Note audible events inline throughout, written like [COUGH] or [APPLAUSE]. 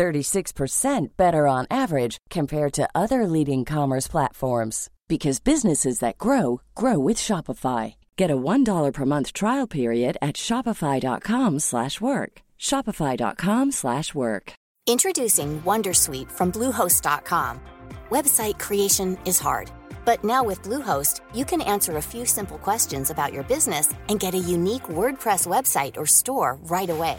36% better on average compared to other leading commerce platforms because businesses that grow grow with Shopify. Get a $1 per month trial period at shopify.com/work. shopify.com/work. Introducing Wondersuite from Bluehost.com. Website creation is hard, but now with Bluehost, you can answer a few simple questions about your business and get a unique WordPress website or store right away.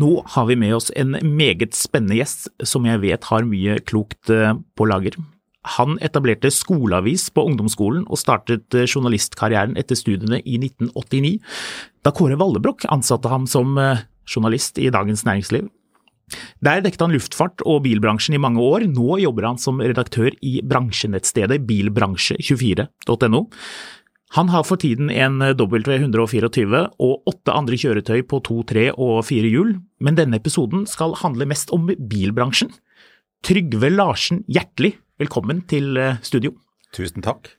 Nå har vi med oss en meget spennende gjest som jeg vet har mye klokt eh, på lager. Han etablerte skoleavis på ungdomsskolen og startet eh, journalistkarrieren etter studiene i 1989, da Kåre Vallebrokk ansatte ham som eh, journalist i Dagens Næringsliv. Der dekket han luftfart og bilbransjen i mange år, nå jobber han som redaktør i bransjenettstedet bilbransje24.no. Han har for tiden en W124 og åtte andre kjøretøy på to, tre og fire hjul, men denne episoden skal handle mest om bilbransjen. Trygve Larsen, hjertelig velkommen til eh, studio. Tusen takk.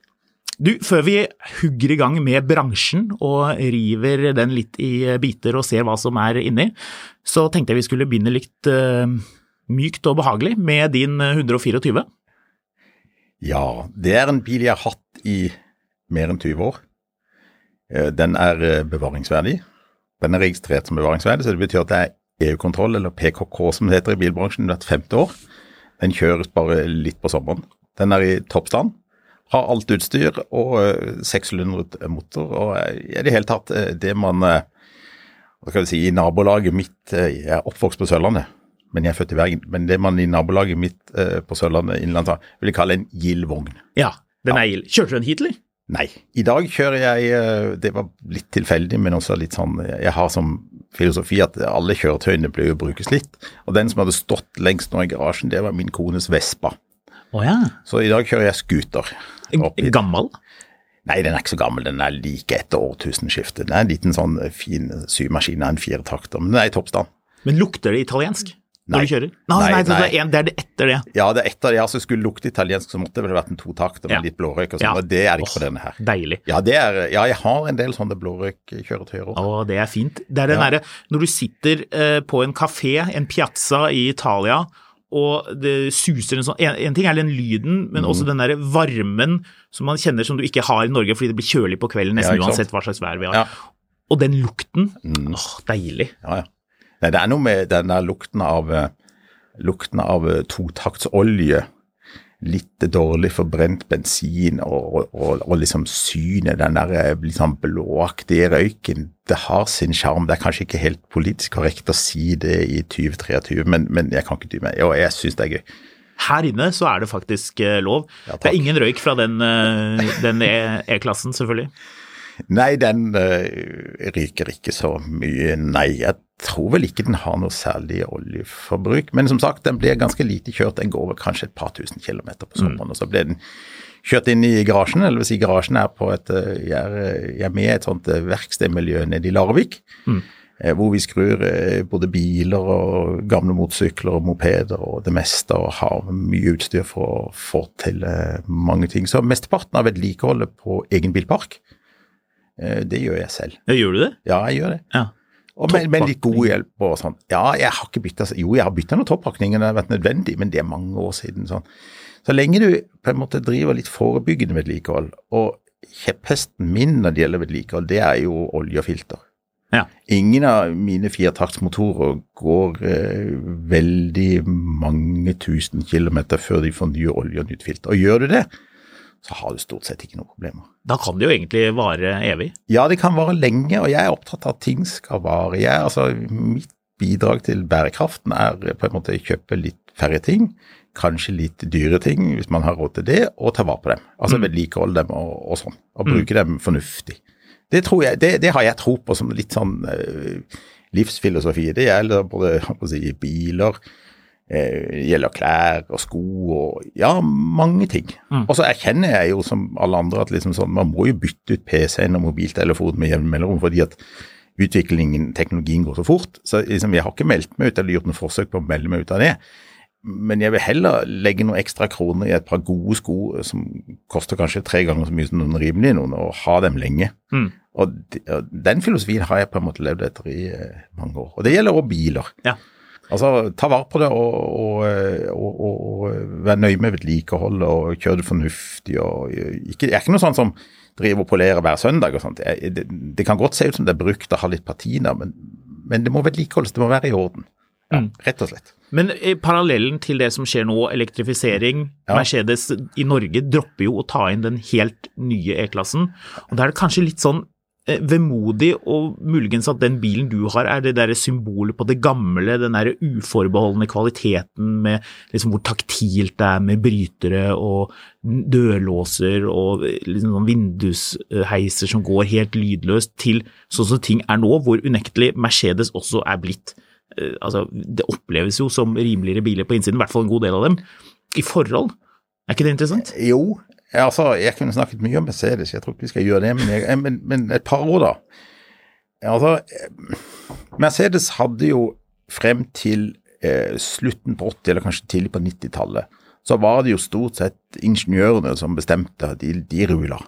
Du, før vi hugger i gang med bransjen og river den litt i biter og ser hva som er inni, så tenkte jeg vi skulle begynne litt mykt og behagelig med din 124. Ja, det er en bil jeg har hatt i mer enn 20 år. Eh, Den er eh, bevaringsverdig. Den er registrert som bevaringsverdig, så det betyr at det er EU-kontroll, eller PKK som det heter i bilbransjen, hvert femte år. Den kjøres bare litt på sommeren. Den er i toppstand. Har alt utstyr og eh, sekssylindret motor. Og i det hele tatt det man hva skal vi si, i nabolaget mitt Jeg er oppvokst på Sørlandet, men jeg er født i Bergen. Men det man i nabolaget mitt på Sørlandet innenlands vil jeg kalle en gild vogn. Ja, den er gild. Kjørte du den hit, eller? Nei. I dag kjører jeg Det var litt tilfeldig, men også litt sånn Jeg har som filosofi at alle kjøretøyene bør jo brukes litt. Og den som hadde stått lengst nå i garasjen, det var min kones Vespa. Oh, ja. Så i dag kjører jeg scooter. Gammel? Nei, den er ikke så gammel. Den er like etter årtusenskiftet. Den er en liten sånn fin symaskin av en firetakter, men den er i toppstand. Men lukter det italiensk når du kjører? Nei, Nei, nei, det, nei. er en, det er det etter det. Ja, det er etter det. Altså, skulle lukte italiensk, så måtte det vel vært en totakter med Ja. litt blårøyk og sånn, Ja. og det er det ikke på denne her. Deilig. Ja, det er, ja, jeg har en del sånne blårøykkjøretøyer òg. Å, det er fint. Det er den Ja. derre når du sitter eh, på en kafé, en piazza i Italia, og det suser en sånn En, en ting er den lyden, men mm. også den derre varmen som man kjenner som du ikke har i Norge fordi det blir kjølig på kvelden, nesten Ja, uansett hva slags vær vi har. Ja. Og den lukten, Mm. åh, deilig. Ja, ja. Nei, det er noe med den der lukten av, eh, lukten av eh, totaktsolje. Litt dårlig forbrent bensin og, og, og, liksom synet, den der liksom blåaktige røyken. Det har sin sjarm. Det er kanskje ikke helt politisk korrekt å si det i 2023, men, men jeg kan ikke dy meg. Og jeg syns det er gøy. Her inne så er det faktisk lov. Ja, det er ingen røyk fra den, den E- E-klassen, selvfølgelig. Nei, den uh, ryker ikke så mye, nei. Jeg tror vel ikke den har noe særlig oljeforbruk. Men som sagt, den blir ganske lite kjørt. Den går vel kanskje et par tusen kilometer på sommeren. Og så blir den kjørt inn i garasjen, eller hvis si garasjen er på et eh, Jeg er, jeg er med i et sånt eh, verkstedmiljø nede i Larvik. Mm. Hvor vi skrur både biler og gamle motorsykler og mopeder og det meste, og har mye utstyr for å få til mange ting. Så mesteparten av vedlikeholdet på egen bilpark, det gjør jeg selv. Ja, gjør du det? Ja, jeg gjør det. Ja. Og med, med litt god hjelp og sånn. Ja, jeg har ikke bytta Jo, jeg har bytta noen toppakninger når det har vært nødvendig, men det er mange år siden. sånn. Så lenge du på en måte driver litt forebyggende vedlikehold, og kjepphesten min når det gjelder vedlikehold, det er jo olje og filter. Ja. Ingen av mine firetaktsmotorer går eh, veldig mange tusen kilometer før de får ny olje og nytt filter. Og gjør du det, så har du stort sett ikke noen problemer. Da kan det jo egentlig vare evig. Ja, det kan vare lenge, og jeg er opptatt av at ting skal vare. Jeg, altså, mitt bidrag til bærekraften er på en måte å kjøpe litt færre ting, kanskje litt dyre ting hvis man har råd til det, og ta vare på dem. Altså Mm. vedlikeholde dem og, og sånn, og bruke dem fornuftig. Det, tror jeg, det, det har jeg tro på som litt sånn uh, livsfilosofi. Det gjelder både si, biler, gjelder klær og sko og ja, mange ting. Mm. Og så erkjenner jeg jo som alle andre at liksom sånn, man må jo bytte ut PC-en og mobiltelefonen med jevn mellomrom fordi at utviklingen, teknologien går så fort. Så liksom, jeg har ikke meldt meg ut eller gjort noe forsøk på å melde meg ut av det. Men jeg vil heller legge noen ekstra kroner i et par gode sko som koster kanskje tre ganger så mye som noen rimelige noen, og ha dem lenge. Mm. Og, de, og den filosofien har jeg på en måte levd etter i eh, mange år. Og det gjelder også biler. Ja. Altså, ta vare på det og, og, eh, og, og, og være nøye med vedlikeholdet og kjør det fornuftig. og eh, ikke, Det er ikke noe sånn som driver og polerer hver søndag og sånt. Det, det kan godt se ut som det er brukt og har litt patina, men, men det må vedlikeholdes, det må være i orden. Ja, Mm. Rett og slett. Men parallellen til det som skjer nå, elektrifisering Ja. Mercedes i Norge dropper jo å ta inn den helt nye E-klassen. og Da er det kanskje litt sånn eh, vemodig, og muligens at den bilen du har er det derre symbolet på det gamle, den derre uforbeholdne kvaliteten med liksom hvor taktilt det er med brytere og dørlåser og eh, liksom sånn vindusheiser som går helt lydløst, til sånn som ting er nå, hvor unektelig Mercedes også er blitt eh, altså, det oppleves jo som rimeligere biler på innsiden, i hvert fall en god del av dem, i forhold. Er ikke det interessant? Jo, altså, jeg kunne snakket mye om Mercedes, jeg tror ikke vi skal gjøre det, men, jeg, men, men et par ord da. Altså, eh, Mercedes hadde jo frem til eh, slutten på 80, eller kanskje tidlig på 90-tallet, så var det jo stort sett ingeniørene som bestemte, de, de rula.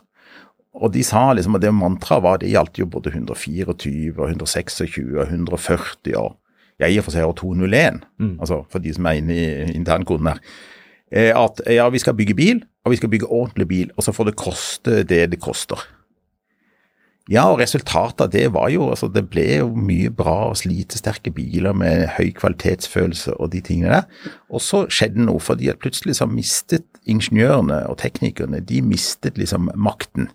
Og de sa liksom at det mantraet var, det gjaldt jo både 124 og 126 og 140 og ja, i og for seg år 201, altså for de som er inne i internkoden her eh, at ja, vi skal bygge bil, og vi skal bygge ordentlig bil, og så får det koste det det koster. Ja, og resultatet av det var jo altså Det ble jo mye bra og slitesterke biler med høy kvalitetsfølelse og de tingene der. Og så skjedde noe, fordi at plutselig så mistet ingeniørene og teknikerne de mistet liksom makten,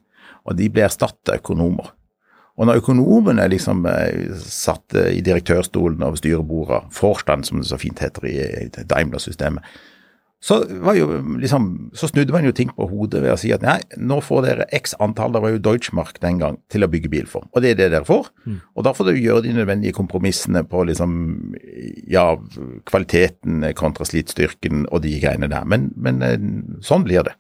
og de ble erstatta økonomer. Og når økonomene liksom eh, satt eh, i direktørstolen over styrebordet, Forstand som det så fint heter i Daimler-systemet, så, jo, liksom, så snudde man jo ting på hodet ved å si at nei, nå får dere x antall, det var jo Deutschmark den gang, til å bygge bil for. Og det er det dere får. Og da får dere gjøre de nødvendige kompromissene på liksom, ja, kvaliteten kontra slitstyrken og de greiene der. Men, men eh, sånn blir det.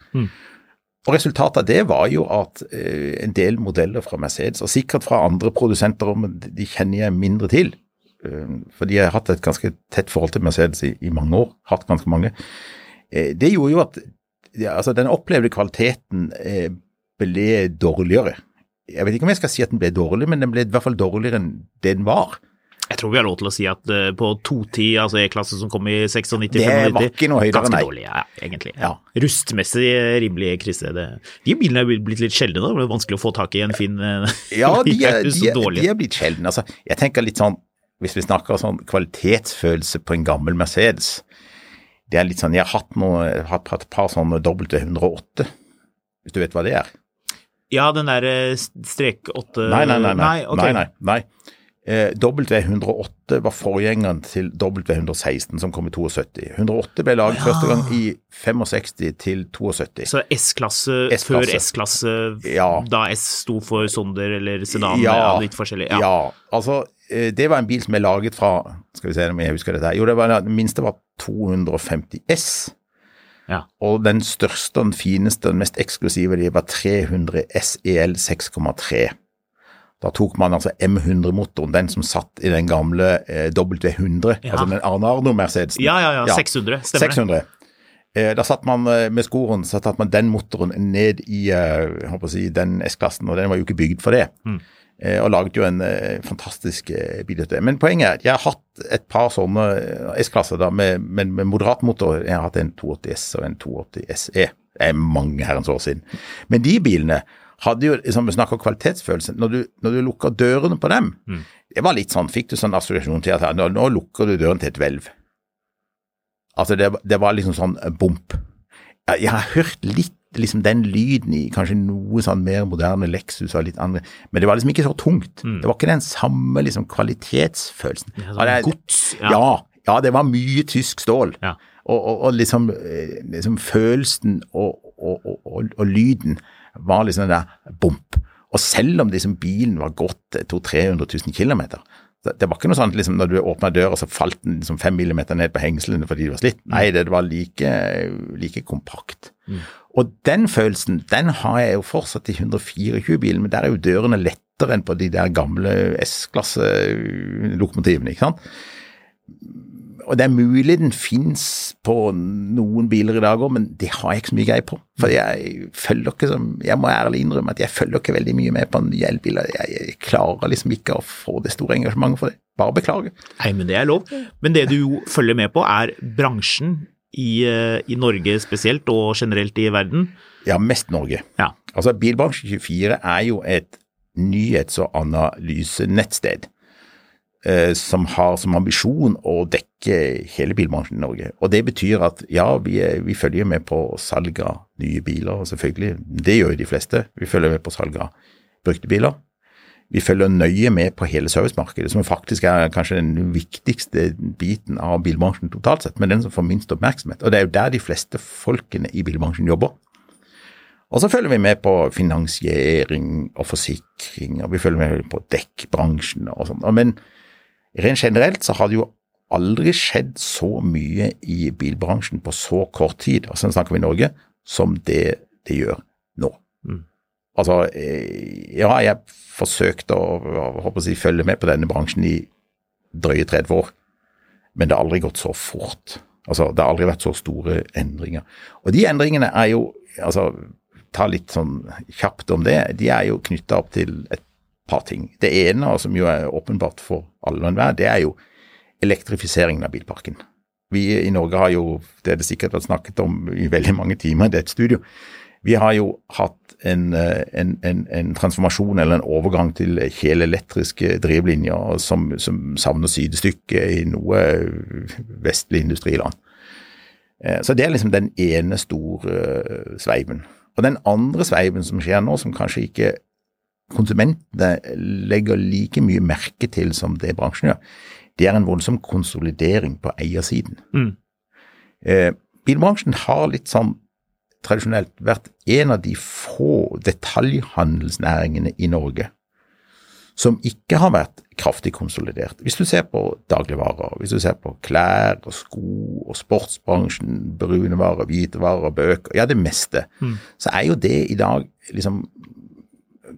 Og Resultatet av det var jo at eh, en del modeller fra Mercedes, og sikkert fra andre produsenter, de kjenner jeg mindre til, eh, fordi jeg har hatt et ganske tett forhold til Mercedes i, i mange år, hatt ganske mange, det gjorde jo at altså den opplevde kvaliteten eh, ble dårligere. Jeg vet ikke om jeg skal si at den ble dårlig, men den ble i hvert fall dårligere enn den var. Jeg tror vi har lov til å si at uh, på 210, altså E-klasse som kom i 96, Det var ikke noe høydere, ganske nei. dårlig, ja, egentlig. Ja. Rustmessig eh, rimelig krise. Det. De bilene er blitt litt sjeldne, da. Det er vanskelig å få tak i en fin eh, [LAUGHS] Ja, de er, de, er, de er blitt sjeldne. Altså, jeg tenker litt sånn, hvis vi snakker sånn kvalitetsfølelse på en gammel Mercedes, det er litt sånn, jeg har hatt, noe, jeg har hatt et par sånne W108, hvis du vet hva det er. Ja, den der eh, strek 8 Nei, nei, nei. nei, Okay. nei, nei, nei. Eh, W108 var forgjengeren til W116 som kom i 72. 108 ble laget Ja. første gang i 65 til 72. Så S-klasse før S-klasse, Ja. da S sto for Sonder eller Sedan, Ja, ja, litt forskjellig. Ja. Ja. altså eh, det var en bil som er laget fra Skal vi se om jeg husker dette her. Jo, det var, den minste var 250 S. Ja. Og den største, den fineste, den mest eksklusive, de var 300 SEL 6,3. Da tok man altså M100-motoren, den som satt i den gamle eh, W100, Ja. altså den Arne Arno-Mercedesen. Ja, ja, ja, 600, stemmer det. 600. Eh, da satt man eh, med skoren, så satt man den motoren ned i eh, jeg håper å si, den S-klassen, og den var jo ikke bygd for det. Mm. Eh, og laget jo en eh, fantastisk eh, bil ut av det. Men poenget er at jeg har hatt et par sånne eh, S-klasser da, med, med, med moderat motor. Jeg har hatt en 280 S og en 280 SE. Det er mange herrens år siden. Men de bilene hadde jo, liksom, vi snakker kvalitetsfølelse, når du, når du lukker dørene på dem, Mm. det var litt sånn, fikk du sånn assosiasjon til at nå, nå lukker du døren til et hvelv. Altså, det, det var liksom sånn eh, bump. Jeg, jeg har hørt litt liksom den lyden i kanskje noe sånn mer moderne Lexus og litt andre, men det var liksom ikke så tungt. Mm. Det var ikke den samme liksom kvalitetsfølelsen. Ja, Ja, det- gods. Ja. ja, ja, det var mye tysk stål. Ja. Og, og, og liksom, eh, liksom følelsen og, og, lyden var liksom den der bump. Og selv om liksom bilen var gått 200 000-300 000 km, det, det var ikke noe sånt liksom når du åpna døra, så falt den liksom fem millimeter ned på hengslene fordi du var slitt. Nei, det, det var like, like kompakt. Og den følelsen, den har jeg jo fortsatt i 124-bilen, men der er jo dørene lettere enn på de der gamle S-klasse-lokomotivene, ikke sant. Og det er mulig den fins på noen biler i dag òg, men det har jeg ikke så mye greie på. For jeg følger ikke som Jeg må ærlig innrømme at jeg følger ikke veldig mye med på nye elbiler. Jeg, jeg klarer liksom ikke å få det store engasjementet for det. Bare beklager. Nei, men det er lov. Men det du jo følger med på, er bransjen i, eh, i Norge spesielt, og generelt i verden. Ja, mest Norge. Ja. Altså, Bilbransje24 er jo et nyhets- og analysenettsted eh, som har som ambisjon å dekke hele bilbransjen i Norge. Og Det betyr at ja, vi, er, vi følger med på salg av nye biler, selvfølgelig. Det gjør jo de fleste. Vi følger med på salg av brukte biler. Vi følger nøye med på hele servicemarkedet, som faktisk er kanskje den viktigste biten av bilbransjen totalt sett, men den som får minst oppmerksomhet. Og Det er jo der de fleste folkene i bilbransjen jobber. Og så følger vi med på finansiering og forsikring, og vi følger med på dekkbransjen og sånn. Men rent generelt så har det jo aldri skjedd så mye i bilbransjen på så kort tid, og sånn snakker vi Norge, som det det gjør nå. Mm. Altså, eh, ja, jeg forsøkte å, å å si, følge med på denne bransjen i drøye 30 år, men det har aldri gått så fort. Altså, Det har aldri vært så store endringer. Og de endringene er jo altså, Ta litt sånn kjapt om det. De er jo knytta opp til et par ting. Det ene, som jo er åpenbart for alle og enhver, det er jo elektrifiseringen av bilparken. Vi i Norge har jo, det er det sikkert vært snakket om i veldig mange timer i dette studio, vi har jo hatt en, eh, en, en, en transformasjon eller en overgang til helelektriske drivlinjer som, som savner sidestykke i noe vestlig industriland. Eh, Så det er liksom den ene store eh, sveiven. Og den andre sveiven som skjer nå, som kanskje ikke konsumentene legger like mye merke til som det bransjen gjør, det er en voldsom konsolidering på eiersiden. Mm. Eh, bilbransjen har litt sånn tradisjonelt vært en av de få detaljhandelsnæringene i Norge som ikke har vært kraftig konsolidert. Hvis du ser på dagligvarer, hvis du ser på klær og sko og sportsbransjen, brune varer, hvite varer, bøker, ja det meste, Mm. så er jo det i dag liksom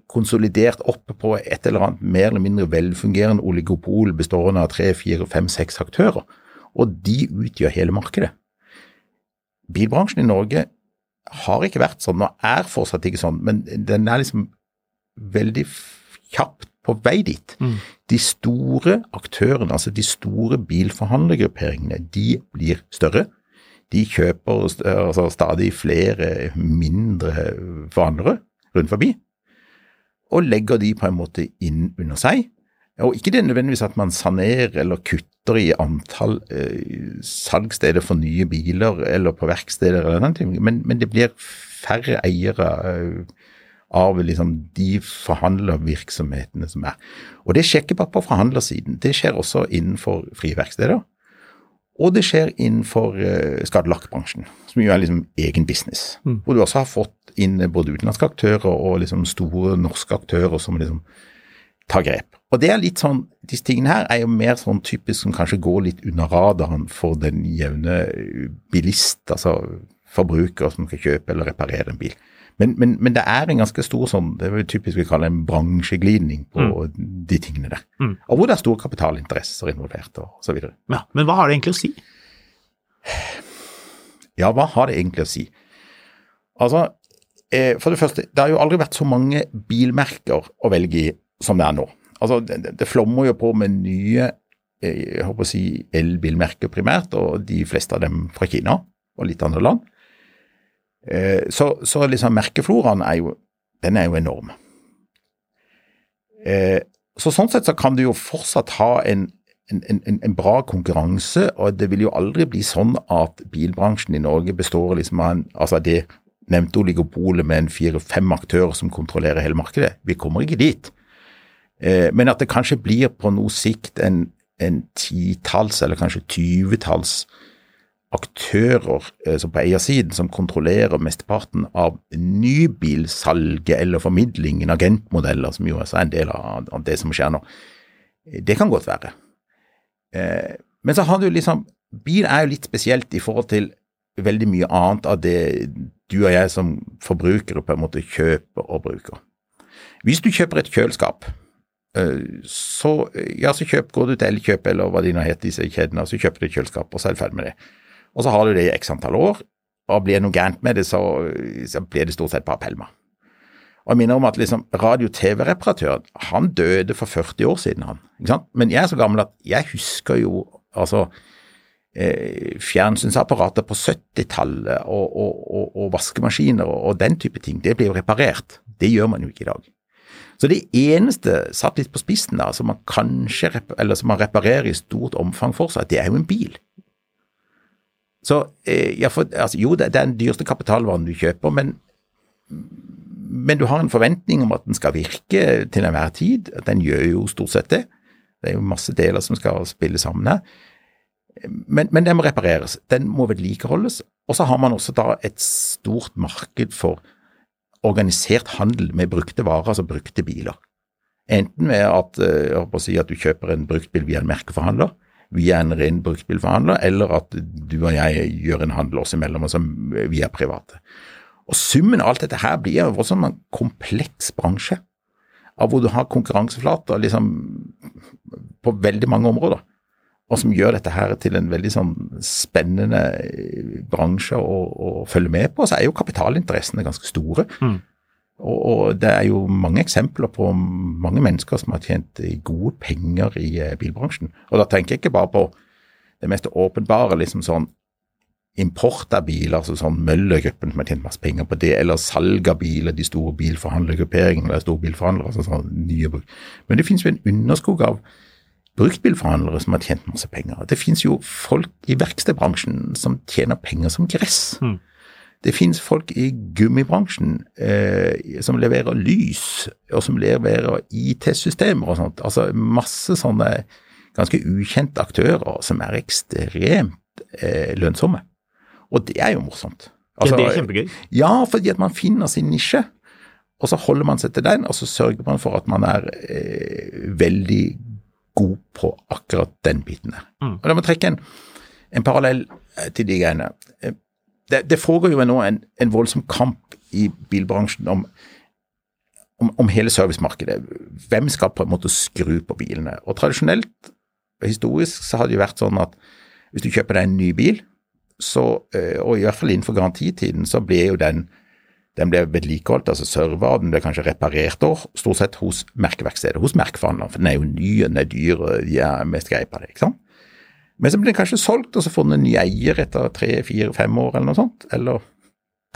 konsolidert oppe på et eller annet mer eller mindre velfungerende oligopol bestående av tre, fire, fem, seks aktører, og de utgjør hele markedet. Bilbransjen i Norge har ikke vært sånn, og er fortsatt ikke sånn, men den er liksom veldig kjapt på vei dit. Mm. De store aktørene, altså de store bilforhandlergrupperingene, de blir større. De kjøper altså stadig flere mindre forhandlere rundt forbi, og legger de på en måte inn under seg. Og ikke det nødvendigvis at man sanerer eller kutter i antall eh, salgssteder for nye biler eller på verksteder eller den ting, men, men det blir færre eiere eh, av liksom de forhandlervirksomhetene som er. Og det sjekker bare på forhandlersiden, det skjer også innenfor frie verksteder. Og det skjer innenfor eh, skadelakkbransjen, som jo er liksom egen business. Mm. Hvor du også har fått inn både utenlandske aktører og liksom store norske aktører som liksom tar grep. Og det er litt sånn, Disse tingene her er jo mer sånn typisk som kanskje går litt under radaren for den jevne bilist, altså forbruker som skal kjøpe eller reparere en bil. Men, men, men det er en ganske stor sånn, det er jo typisk vi kaller en bransjeglidning på de tingene der. Mm. Og hvor det er store kapitalinteresser involvert og så videre. Ja, men hva har det egentlig å si? Ja, hva har det egentlig å si? Altså, eh, for det første, det har jo aldri vært så mange bilmerker å velge i som det er nå. Altså, det, det- flommer jo på med nye eh, jeg håper å si elbilmerker primært, og de fleste av dem fra Kina og litt andre land. Eh, Så, så liksom merkefloraen er jo den er jo enorm. Eh, så Sånn sett så kan du jo fortsatt ha en, en, en, en, bra konkurranse, og det vil jo aldri bli sånn at bilbransjen i Norge består liksom av en, altså det nevnte oligopolet med en fire-fem aktører som kontrollerer hele markedet. Vi kommer ikke dit. Eh, men at det kanskje blir på noe sikt en, en titalls eller kanskje tyvetalls aktører eh, som på eiersiden som kontrollerer mesteparten av nybilsalget eller formidlingen, agentmodeller, som jo er en del av, av det som skjer nå. Det kan godt være. Eh, men så har du liksom Bil er jo litt spesielt i forhold til veldig mye annet av det du og jeg som forbrukere på en måte kjøper og bruker. Hvis du kjøper et kjøleskap, eh, så, ja, så kjøp, går du til Elkjøp eller hva de nå heter, disse kjedene, og så kjøper du et kjøleskap, og så er du ferdig med det. Og så har du det i x antall år, og blir det noe gærent med det, så, så blir det stort sett bare pælma. Og jeg minner om at liksom radio-TV-reparatøren, han døde for 40 år siden, han. Ikke sant? Men jeg er så gammel at jeg husker jo altså eh, fjernsynsapparater på 70-tallet og, og, og, og, vaskemaskiner og, den type ting. Det blir jo reparert. Det gjør man jo ikke i dag. Så det eneste, satt litt på spissen da, som man kanskje, eller som man reparerer i stort omfang for seg, det er jo en bil. Så eh, ja, for, altså, jo, det, er den dyreste kapitalvaren du kjøper, men, men du har en forventning om at den skal virke til enhver tid. Den gjør jo stort sett det. Det er jo masse deler som skal spille sammen her. Men, men den må repareres. Den må vedlikeholdes. Og så har man også da et stort marked for organisert handel med brukte varer, altså brukte biler. Enten ved at, eh, si at du kjøper en bruktbil via en merkeforhandler, via en ren bruktbilforhandler, eller at du og jeg gjør en handel oss imellom, altså via private. Og Summen av alt dette her blir en kompleks bransje, av hvor du har konkurranseflater liksom, på veldig mange områder, og som gjør dette her til en veldig sånn spennende bransje å, å følge med på. Så er jo kapitalinteressene ganske store. Mm. Og, og, det er jo mange eksempler på mange mennesker som har tjent gode penger i eh, bilbransjen. Og da tenker jeg ikke bare på det mest åpenbare, liksom sånn import av biler, altså sånn Møller-gruppen som har tjent masse penger på det, eller salg av biler, de store bilforhandlergrupperingene, eller store bilforhandlere, altså sånn nye bruk. Men det finnes jo en underskog av bruktbilforhandlere som har tjent masse penger. Det finnes jo folk i verkstedbransjen som tjener penger som gress. Mm. Det finnes folk i gummibransjen eh, som leverer lys, og som leverer IT-systemer og sånt. Altså masse sånne ganske ukjente aktører som er ekstremt eh, lønnsomme. Og det er jo morsomt. Altså, ja, det er kjempegøy. Ja, fordi at man finner sin nisje. Og så holder man seg til den, og så sørger man for at man er eh, veldig god på akkurat den biten der. Mm. Og La meg trekke en, en parallell eh, til de greiene. Eh, det, det foregår jo nå en, en, voldsom kamp i bilbransjen om, om, om hele servicemarkedet. Hvem skal på en måte skru på bilene? Og tradisjonelt og historisk så har det jo vært sånn at hvis du kjøper deg en ny bil, så, eh, og i hvert fall innenfor garantitiden, så blir jo den den ble vedlikeholdt, altså serva, og den ble kanskje reparert år, stort sett hos merkeverkstedet, hos merkeforhandleren, for den er jo ny, den er dyr, de er mest greie på det. ikke sant? Men så blir den kanskje solgt, og så får den en ny eier etter tre, fire, fem år eller noe sånt. Eller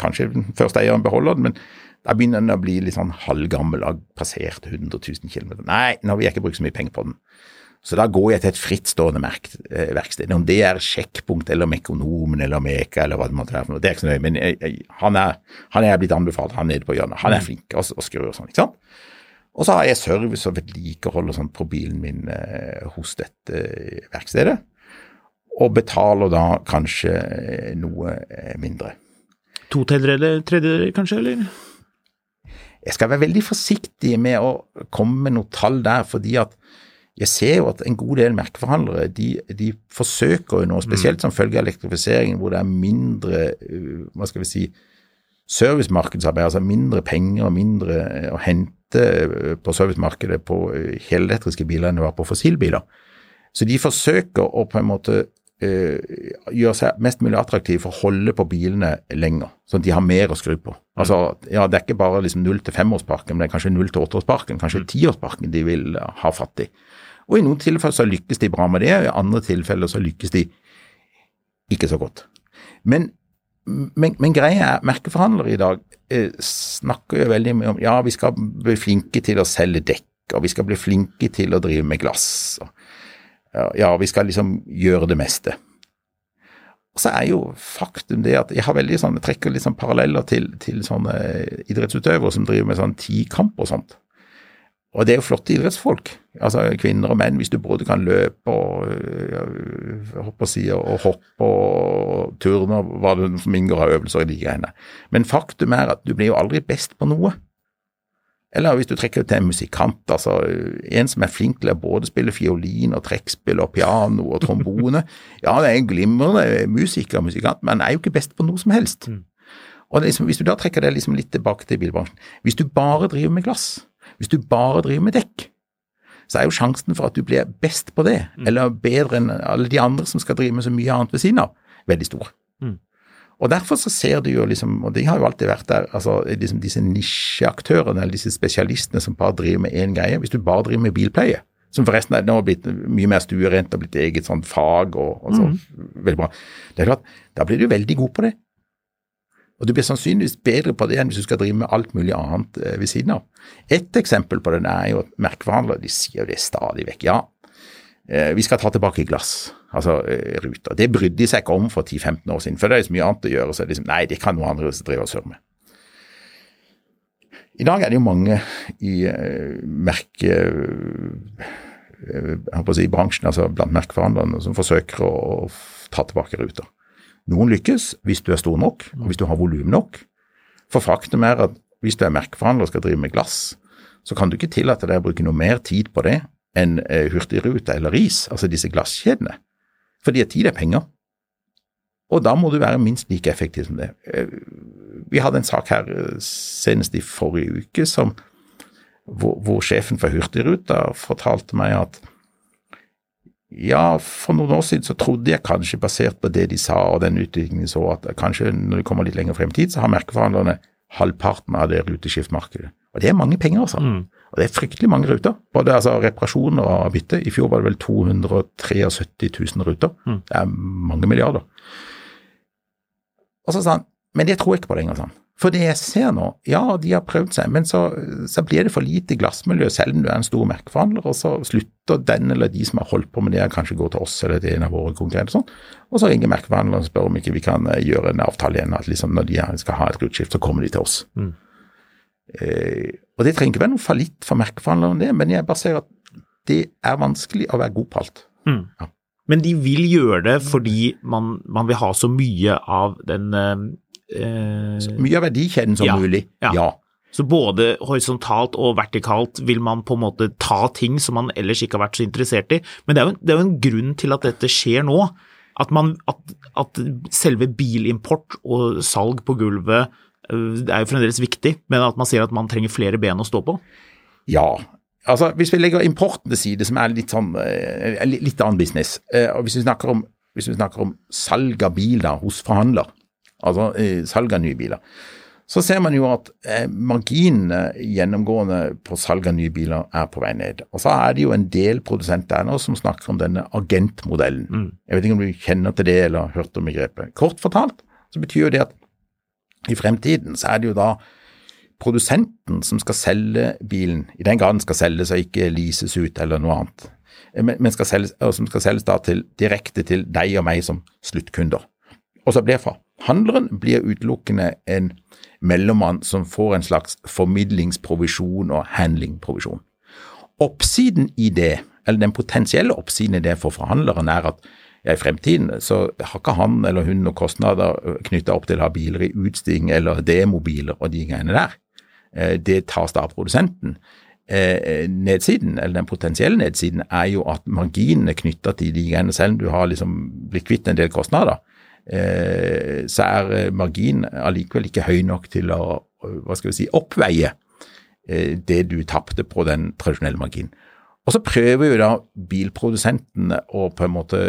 kanskje den første eieren beholder den, men da begynner den å bli litt sånn halvgammel, har passert 100 000 km. Nei, nå vil jeg ikke bruke så mye penger på den. Så da går jeg til et frittstående eh, verksted. Om det er Sjekkpunkt eller Mekonomen eller Meka eller hva det måtte være, det er ikke så nøye. Men jeg, jeg, han, er, han er blitt anbefalt, han nede på hjørnet. Han er mm. flink og, og skrur og sånn, ikke sant. Og så har jeg service og vedlikehold og sånn på bilen min eh, hos dette verkstedet og betaler da kanskje noe eh, mindre. To tredjedeler, tredjedeler kanskje, eller? Jeg skal være veldig forsiktig med å komme med noe tall der, fordi at jeg ser jo at en god del merkeforhandlere de, de forsøker jo nå, spesielt som følge av elektrifiseringen, hvor det er mindre eh, hva skal vi si, servicemarkedsarbeid, altså mindre penger og mindre eh, å hente på servicemarkedet på helelektriske biler enn det var på fossilbiler. Så de forsøker å på en måte gjøre seg mest mulig attraktiv for å holde på bilene lenger, sånn at de har mer å skru på. Altså, ja, Det er ikke bare liksom 0 til femårsparken, men det er kanskje 0 til åtteårsparken, kanskje mm. tiårsparken de vil ha fatt i. Og i noen tilfeller så lykkes de bra med det, og i andre tilfeller så lykkes de ikke så godt. Men men, men greia er, merkeforhandlere i dag eh, snakker jo veldig mye om ja, vi skal bli flinke til å selge dekk, og vi skal bli flinke til å drive med glass. Og, ja, vi skal liksom gjøre det meste. Og så er jo faktum det at jeg har veldig sånn, jeg trekker litt sånn paralleller til, til sånne idrettsutøvere som driver med sånn tikamp og sånt. Og det er jo flotte idrettsfolk, altså kvinner og menn, hvis du både kan løpe og, hoppe, si, og hoppe og turne og hva det som inngår av øvelser i de greiene. Men faktum er at du blir jo aldri best på noe. Eller hvis du trekker til en musikant, altså en som er flink til å både spille fiolin og trekkspill og piano og trombone. [LAUGHS] Ja, det er en glimrende musiker og musikant, men han er jo ikke best på noe som helst. Mm. Og liksom, Hvis du da trekker det liksom litt tilbake til bilbransjen Hvis du bare driver med glass, hvis du bare driver med dekk, så er jo sjansen for at du blir best på det, mm. eller bedre enn alle de andre som skal drive med så mye annet ved siden av, veldig stor. Mm. Og Derfor så ser du jo liksom, og de har jo alltid vært der, altså liksom disse nisjeaktørene eller disse spesialistene som bare driver med én greie. Hvis du bare driver med bilpleie, som forresten er nå blitt mye mer stuerent og blitt eget sånn fag og, og så, mm. veldig bra, det er klart, da blir du veldig god på det. Og du blir sannsynligvis bedre på det enn hvis du skal drive med alt mulig annet eh, ved siden av. Et eksempel på det er jo at merkeforhandlere de sier jo det stadig vekk. Ja, eh, vi skal ta tilbake glass, altså eh, ruter. Det brydde de seg ikke om for 10-15 år siden, for det er så mye annet å gjøre. så liksom, Nei, det kan noen andre drive og surre med. I dag er det jo mange i merke... å si, bransjen, altså blant merkeforhandlerne, som forsøker å ta tilbake ruter. Noen lykkes hvis du er stor nok, og hvis du har volum nok. For faktum er at hvis du er merkeforhandler og skal drive med glass, så kan du ikke tillate deg å bruke noe mer tid på det enn eh, Hurtigruta eller RIS, altså disse glasskjedene. Fordi at tid er penger. Og da må du være minst like effektiv som det. Eh, vi hadde en sak her eh, senest i forrige uke som, hvor, hvor sjefen for Hurtigruta fortalte meg at ja, for noen år siden så trodde jeg kanskje, basert på det de sa og den utviklingen så, at kanskje når det kommer litt lenger frem i tid, så har merkeforhandlerne halvparten av det ruteskiftmarkedet. Og det er mange penger, altså. Mm. Og det er fryktelig mange ruter. Både altså, reparasjoner og bytte. I fjor var det vel 273 000 ruter. Mm. Det er mange milliarder. Og så sa han, men det tror jeg ikke på lenger, sa han. For det jeg ser nå, ja, de har prøvd seg, men så, så blir det for lite glassmiljø selv om du er en stor merkeforhandler, og så slutter den eller de som har holdt på med det, kanskje går til oss eller til en av våre konkurrenter, sånn. og så ringer merkeforhandleren og spør om ikke vi kan eh, gjøre en avtale igjen, at liksom når de skal ha et grunnskift, så kommer de til oss. Mm. Eh, og det trenger ikke være noe fallitt for merkeforhandleren, det, men jeg bare ser at det er vanskelig å være god på alt. Mm. Ja. Men de vil gjøre det fordi man, man, vil ha så mye av den eh, eh, Så mye av verdikjeden som ja, mulig, ja. ja. Så både horisontalt og vertikalt vil man på en måte ta ting som man ellers ikke har vært så interessert i. Men det er jo, det er jo en grunn til at dette skjer nå. At, man, at, at selve bilimport og salg på gulvet det er jo fremdeles viktig, men at man sier at man trenger flere ben å stå på? Ja, altså hvis vi legger importen til side, som er litt sånn eh, litt annen business, eh, og hvis vi snakker om, hvis vi snakker om salg av biler hos forhandler, altså salg av nye biler, så ser man jo at eh, marginene gjennomgående på salg av nye biler er på vei ned. Og så er det jo en del produsenter nå som snakker om denne agentmodellen. Mm. Jeg vet ikke om du kjenner til det eller har hørt om begrepet. Kort fortalt så betyr jo det at i fremtiden så er det jo da produsenten som skal selge bilen, i den grad den skal selges og ikke leases ut eller noe annet, men skal selges, som skal selges da til, direkte til deg og meg som sluttkunder. Og så blir fra handleren blir utelukkende en mellommann som får en slags formidlingsprovisjon og handlingprovisjon. Oppsiden i det, eller den potensielle oppsiden i det for forhandleren, er at ja, i fremtiden så har ikke han eller hun noen kostnader knytta opp til å ha biler i utstilling eller demobiler og de greiene der. Eh, det tas da av produsenten. Eh, nedsiden, eller den potensielle nedsiden, er jo at marginene knytta til de greiene, selv om du har liksom blitt kvitt en del kostnader, Eh, så er eh, marginen allikevel ikke høy nok til å hva skal vi si, oppveie eh, det du tapte på den tradisjonelle marginen. Og så prøver jo da bilprodusentene å på en måte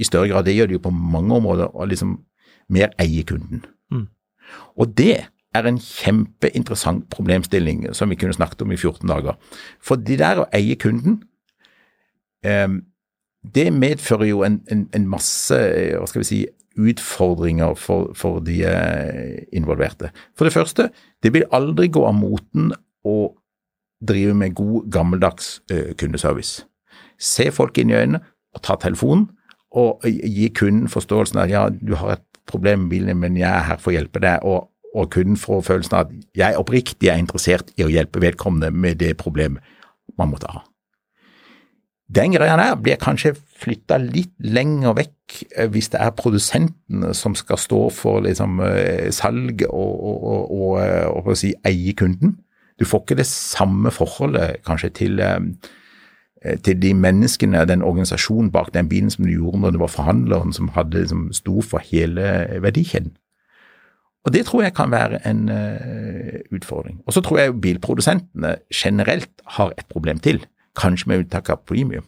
i større grad, det gjør de jo på mange områder, å liksom mer eie kunden. Mm. Og det er en kjempeinteressant problemstilling som vi kunne snakket om i 14 dager. For det der å eie kunden, eh, det medfører jo en, en, en, masse hva skal vi si, utfordringer for, for de eh, involverte. For det første, det vil aldri gå av moten å drive med god, gammeldags uh, kundeservice. Se folk inn i øynene og ta telefonen, og gi kunden forståelsen av ja, du har et problem med bilen, men jeg er her for å hjelpe deg. og og kunden får følelsen av at jeg oppriktig er interessert i å hjelpe vedkommende med det problemet man måtte ha. Den greia der blir kanskje flytta litt lenger vekk eh, hvis det er produsentene som skal stå for liksom, eh, salg og, og, og, og, eh, og si, eie kunden. Du får ikke det samme forholdet kanskje til, til de menneskene, den organisasjonen bak den bilen som du gjorde når det var forhandleren som hadde, liksom, sto for hele verdikjeden. Og det tror jeg kan være en uh, utfordring. Og så tror jeg bilprodusentene generelt har et problem til, kanskje med unntak av premium.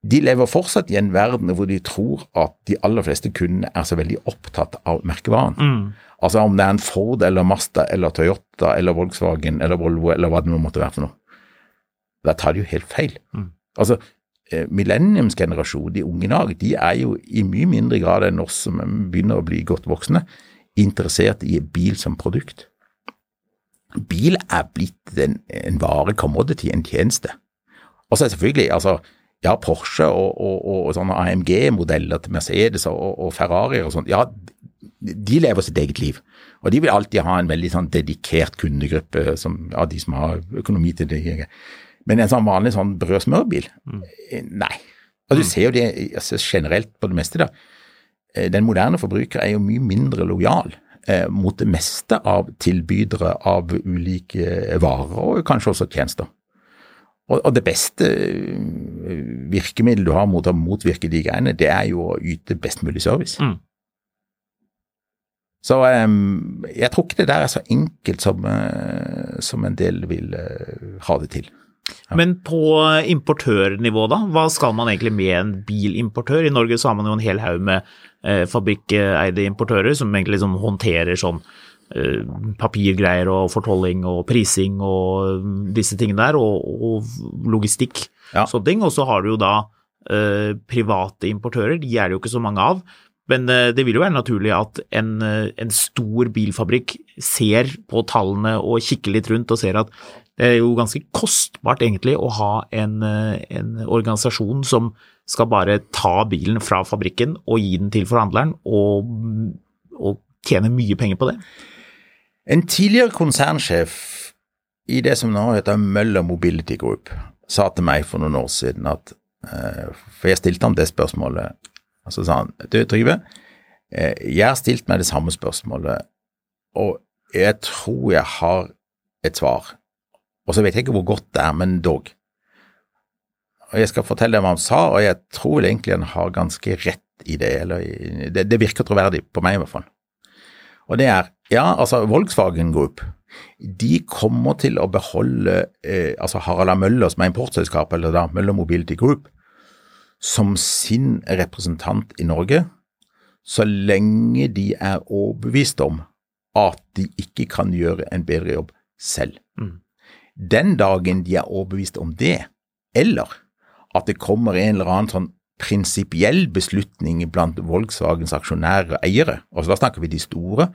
De lever fortsatt i en verden hvor de tror at de aller fleste kundene er så veldig opptatt av merkevaren. Mm. Altså om det er en Ford eller Mazda eller Toyota eller Volkswagen eller Volvo eller hva det nå måtte være for noe. Da tar de jo helt feil. Mm. Altså, eh, Millenniumsgenerasjonen, de unge i dag, de er jo i mye mindre grad enn oss som begynner å bli godt voksne, interessert i bil som produkt. Bil er blitt en, en vare, commodity, en tjeneste. Og så er selvfølgelig, altså, ja, Porsche og, og, og, og sånne AMG-modeller til Mercedes og, og Ferrari og sånt, ja, de lever sitt eget liv. Og de vil alltid ha en veldig sånn dedikert kundegruppe, som, ja, de som har økonomi til det. Men en sånn vanlig sånn brød-smørbil, mm. nei. Og du mm. ser jo det altså, generelt på det meste, da. Eh, den moderne forbruker er jo mye mindre lojal mot det meste av tilbydere av ulike varer, og kanskje også tjenester. Og, det beste eh, virkemidlet du har mot å motvirke de greiene, det er jo å yte best mulig service. Mm. Så um, jeg tror ikke det der er så enkelt som, som en del vil ha det til. Ja. Men på importørnivå, da? Hva skal man egentlig med en bilimportør? I Norge så har man jo en hel haug med eh, fabrikkeide importører som egentlig liksom håndterer sånn eh, papirgreier og fortolling og prising og disse tingene der, og, og logistikk. Ja. Sånne ting. Og så har du jo da eh, private importører, de er det jo ikke så mange av. Men eh, det vil jo være naturlig at en, eh, en, stor bilfabrikk ser på tallene og kikker litt rundt og ser at det er jo ganske kostbart egentlig å ha en, eh, en organisasjon som skal bare ta bilen fra fabrikken og gi den til forhandleren, og, og tjene mye penger på det. En tidligere konsernsjef i det som nå heter Møller Mobility Group, sa til meg for noen år siden at For jeg stilte ham det spørsmålet, og så sa han du Trygve, uh, jeg har stilt meg det samme spørsmålet, og jeg tror jeg har et svar. Og så vet jeg ikke hvor godt det er, men dog. Og jeg skal fortelle deg hva han sa, og jeg tror vel egentlig han har ganske rett i det. Eller det, det virker troverdig på meg, i hvert fall. Og det er ja, altså Volkswagen Group de kommer til å beholde eh, altså Harald A. Møller, som er importselskap, eller da Møller Mobility Group, som sin representant i Norge, så lenge de er overbevist om at de ikke kan gjøre en bedre jobb selv. Mm. Den dagen de er overbevist om det, eller at det kommer en eller annen sånn prinsipiell beslutning blant Volkswagens aksjonærer og eiere, og så da snakker vi de store,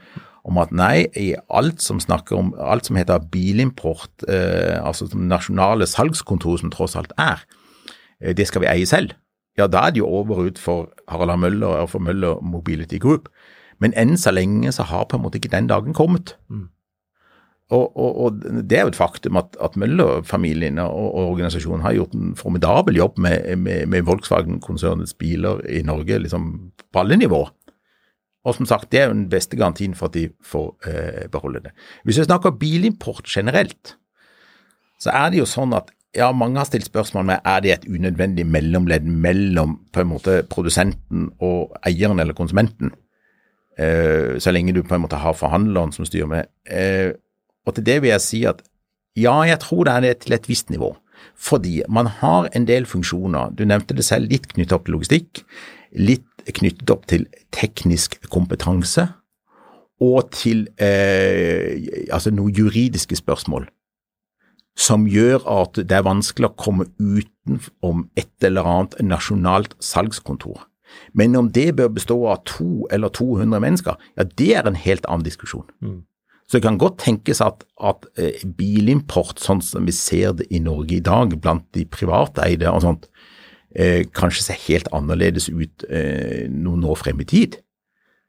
om at nei, i alt som snakker om alt som heter bilimport, eh, altså nasjonale salgskontor som tross alt er, eh, det skal vi eie selv. Ja, da er det jo over ut for Harald A. Møller og for Møller Mobility Group. Men enn så lenge så har på en måte ikke den dagen kommet. Mm. Og, og, og, det er jo et faktum at, at Møller-familien og, og, organisasjonen har gjort en formidabel jobb med, med, med Volkswagen-konsernets biler i Norge, liksom på alle nivåer. Og som sagt, det er jo den beste garantien for at de får eh, beholde det. Hvis vi snakker bilimport generelt, så er det jo sånn at ja, mange har stilt spørsmål med er det et unødvendig mellomledd mellom på en måte produsenten og eieren eller konsumenten, eh, så lenge du på en måte har forhandleren som styrer med. Eh, og til det vil jeg si at ja, jeg tror det er det til et visst nivå. Fordi man har en del funksjoner. Du nevnte det selv, litt knyttet opp til logistikk, litt knyttet opp til teknisk kompetanse og til eh, altså noen juridiske spørsmål som gjør at det er vanskelig å komme utenom et eller annet nasjonalt salgskontor. Men om det bør bestå av to eller 200 mennesker, ja det er en helt annen diskusjon. Mm. Så det kan godt tenkes at, at eh, bilimport, sånn som vi ser det i Norge i dag, blant de privateide og sånt, eh, kanskje ser helt annerledes ut eh, noen år frem i tid.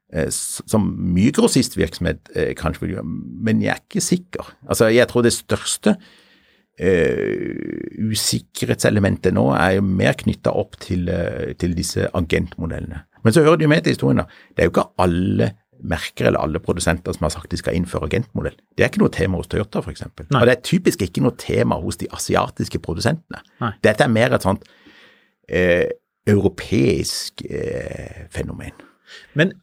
Eh, som mye grossistvirksomhet eh, kanskje vil gjøre, men jeg er ikke sikker. Altså, Jeg tror det største uh, usikkerhetselementet nå er jo mer knytta opp til, uh, til, disse agentmodellene. Men så hører det jo med til historien, da. Det er jo ikke alle merker eller alle produsenter som har sagt de skal innføre agentmodell. Det er ikke noe tema hos Toyota f.eks. Og det er typisk ikke noe tema hos de asiatiske produsentene. Nei. Dette er mer et sånt uh, europeisk fenomen. Men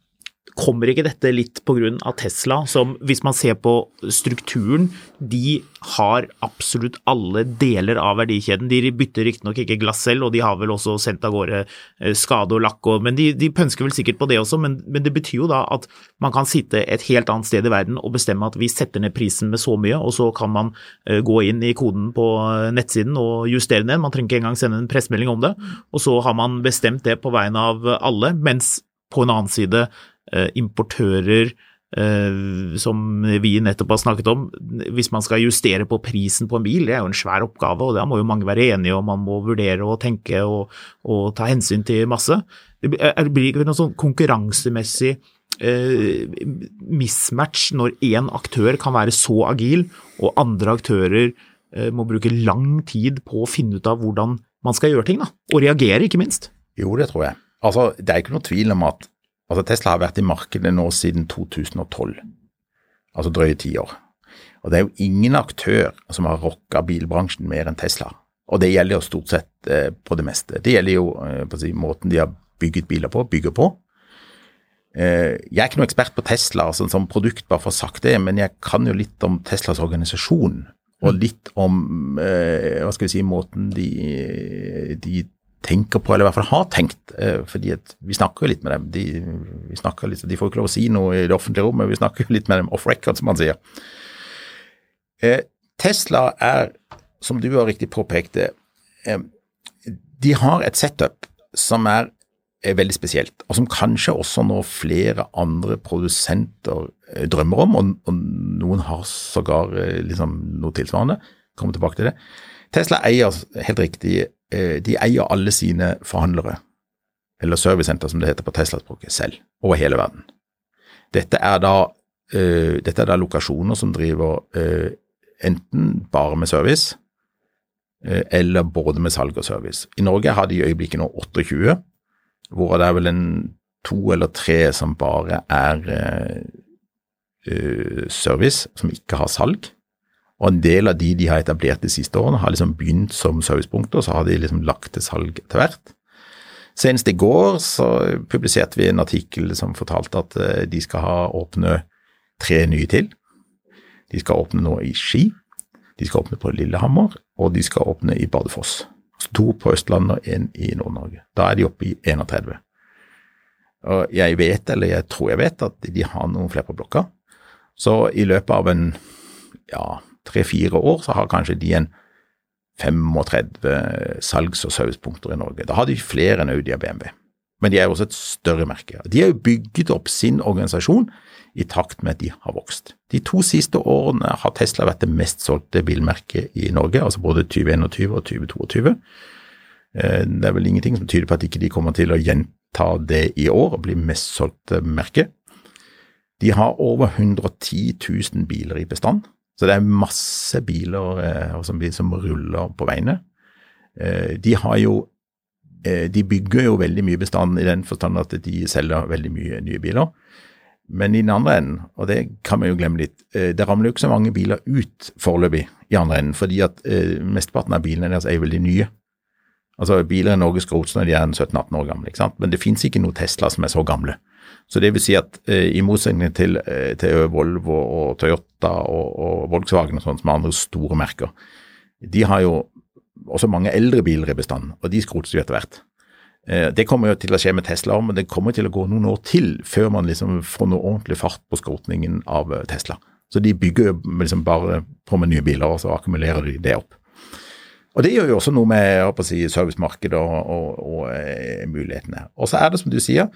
Kommer ikke dette litt pga. Tesla, som hvis man ser på strukturen, de har absolutt alle deler av verdikjeden. De bytter riktignok ikke glass selv, og de har vel også sendt av gårde eh, skade og lakk, og, men de, de, pønsker vel sikkert på det også. Men, men, det betyr jo da at man kan sitte et helt annet sted i verden og bestemme at vi setter ned prisen med så mye, og så kan man uh, gå inn i koden på eh, nettsiden og justere den. Man trenger ikke engang sende en pressemelding om det. Og så har man bestemt det på vegne av alle, mens på en annen side Eh, importører eh, som vi nettopp har snakket om, hvis man skal justere på prisen på en bil, det er jo en svær oppgave, og da må jo mange være enige, og man må vurdere og tenke og, og ta hensyn til masse. Det blir ikke noe sånn konkurransemessig eh, mismatch når én aktør kan være så agil, og andre aktører eh, må bruke lang tid på å finne ut av hvordan man skal gjøre ting, da. og reagere, ikke minst. Jo, det tror jeg. Altså, Det er ikke noe tvil om at Altså Tesla har vært i markedet nå siden 2012, altså drøye ti år. Og det er jo ingen aktør som har rocka bilbransjen mer enn Tesla. Og det gjelder jo stort sett eh, på det meste. Det gjelder jo eh, på si, måten de har bygget biler på, bygger på. Eh, jeg er ikke noen ekspert på Tesla altså, som produkt, bare for å ha sagt det, men jeg kan jo litt om Teslas organisasjon. Og mm. litt om eh, hva skal vi si, måten de, de tenker på, eller i hvert fall har tenkt. Eh, fordi vi snakker jo litt med dem. De, litt, de får ikke lov å si noe i det offentlige rommet, vi snakker jo litt med dem off record, som man sier. Eh, Tesla er, som du har riktig påpekt, eh, de har et setup som er, er veldig spesielt, og som kanskje også nå flere andre produsenter drømmer om, og, og noen har sågar liksom noe tilsvarende. Kommer tilbake til det. Tesla eier helt riktig de eier alle sine forhandlere, eller servicesenter som det heter på Tesla-språket, selv, over hele verden. Dette er da, uh, dette er da lokasjoner som driver uh, enten bare med service, uh, eller både med salg og service. I Norge har de i øyeblikket nå 28, hvor det er vel en to eller tre som bare er service, som ikke har salg. Og en del av de de har etablert de siste årene, har liksom begynt som servicepunkter, så har de liksom lagt til salg etter hvert. Senest i går så publiserte vi en artikkel som fortalte at eh, de skal ha åpne tre nye til. De skal åpne nå i Ski, de skal åpne på Lillehammer, og de skal åpne i Bardufoss. To på Østlandet og én i Nord-Norge. Da er de oppe i 31. Og jeg vet, eller jeg tror jeg vet, at de har noen flere på blokka. Så i løpet av en ja, tre-fire år, så har kanskje de en 35 salgs- og servicepunkter i Norge. Da har de flere enn Audi og BMW. Men de er også et større merke. De har jo bygget opp sin organisasjon i takt med at de har vokst. De to siste årene har Tesla vært det mest solgte bilmerket i Norge, altså både 2021 og 2022. Eh, det er vel ingenting som tyder på at ikke de kommer til å gjenta det i år og bli mest solgte merke. De har over 110 000 biler i bestand, så det er masse biler eh, som, som, ruller på veiene. Eh, de har jo eh, De bygger jo veldig mye bestand i den forstand at de selger veldig mye nye biler. Men i den andre enden, og det kan vi jo glemme litt, eh, det ramler jo ikke så mange biler ut foreløpig i andre enden, fordi at eh, mesteparten av bilene deres er jo veldig nye. Altså Biler i Norge skrotes når de er 17-18 år gamle, ikke sant? men det finnes ikke noen Tesla som er så gamle. Så det vil si at eh, i motsetning til, eh, til, Volvo og Toyota og, og Volkswagen og sånt som er andre store merker, de har jo også mange eldre biler i bestand, og de skrotes jo etter hvert. Eh, det kommer jo til å skje med Tesla, men det kommer til å gå noen år til før man liksom får noe ordentlig fart på skrotningen av eh, Tesla. Så de bygger jo liksom bare på med nye biler, og så akkumulerer de det opp. Og Det gjør jo også noe med si, servicemarkedet og, og, og eh, mulighetene. Og så er det som du sier,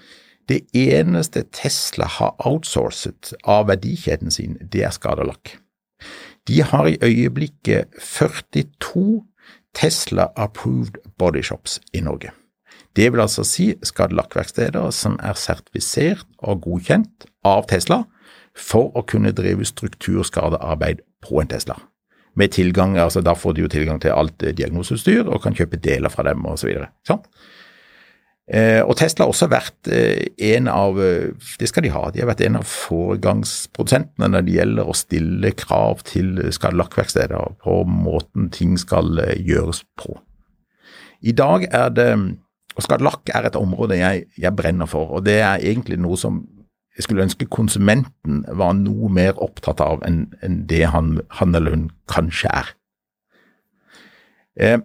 det eneste Tesla har outsourcet av verdikjeden sin, det er skaderlakk. De har i øyeblikket 42 Tesla Approved Bodyshops i Norge. Det vil altså si skadelakkverksteder som er sertifisert og godkjent av Tesla for å kunne drive strukturskadearbeid på en Tesla. Med tilgang, altså Da får de jo tilgang til alt diagnoseutstyr og kan kjøpe deler fra dem osv. Sånn? Eh, og Tesla har også vært eh, en av eh, det skal de ha, de har vært en av foregangsprodusentene når det gjelder å stille krav til skadelakkverksteder på måten ting skal gjøres på. I dag er det og Skadelakk er et område jeg, jeg brenner for, og det er egentlig noe som jeg skulle ønske konsumenten var noe mer opptatt av enn, enn det han, han, eller hun kanskje er. Eh,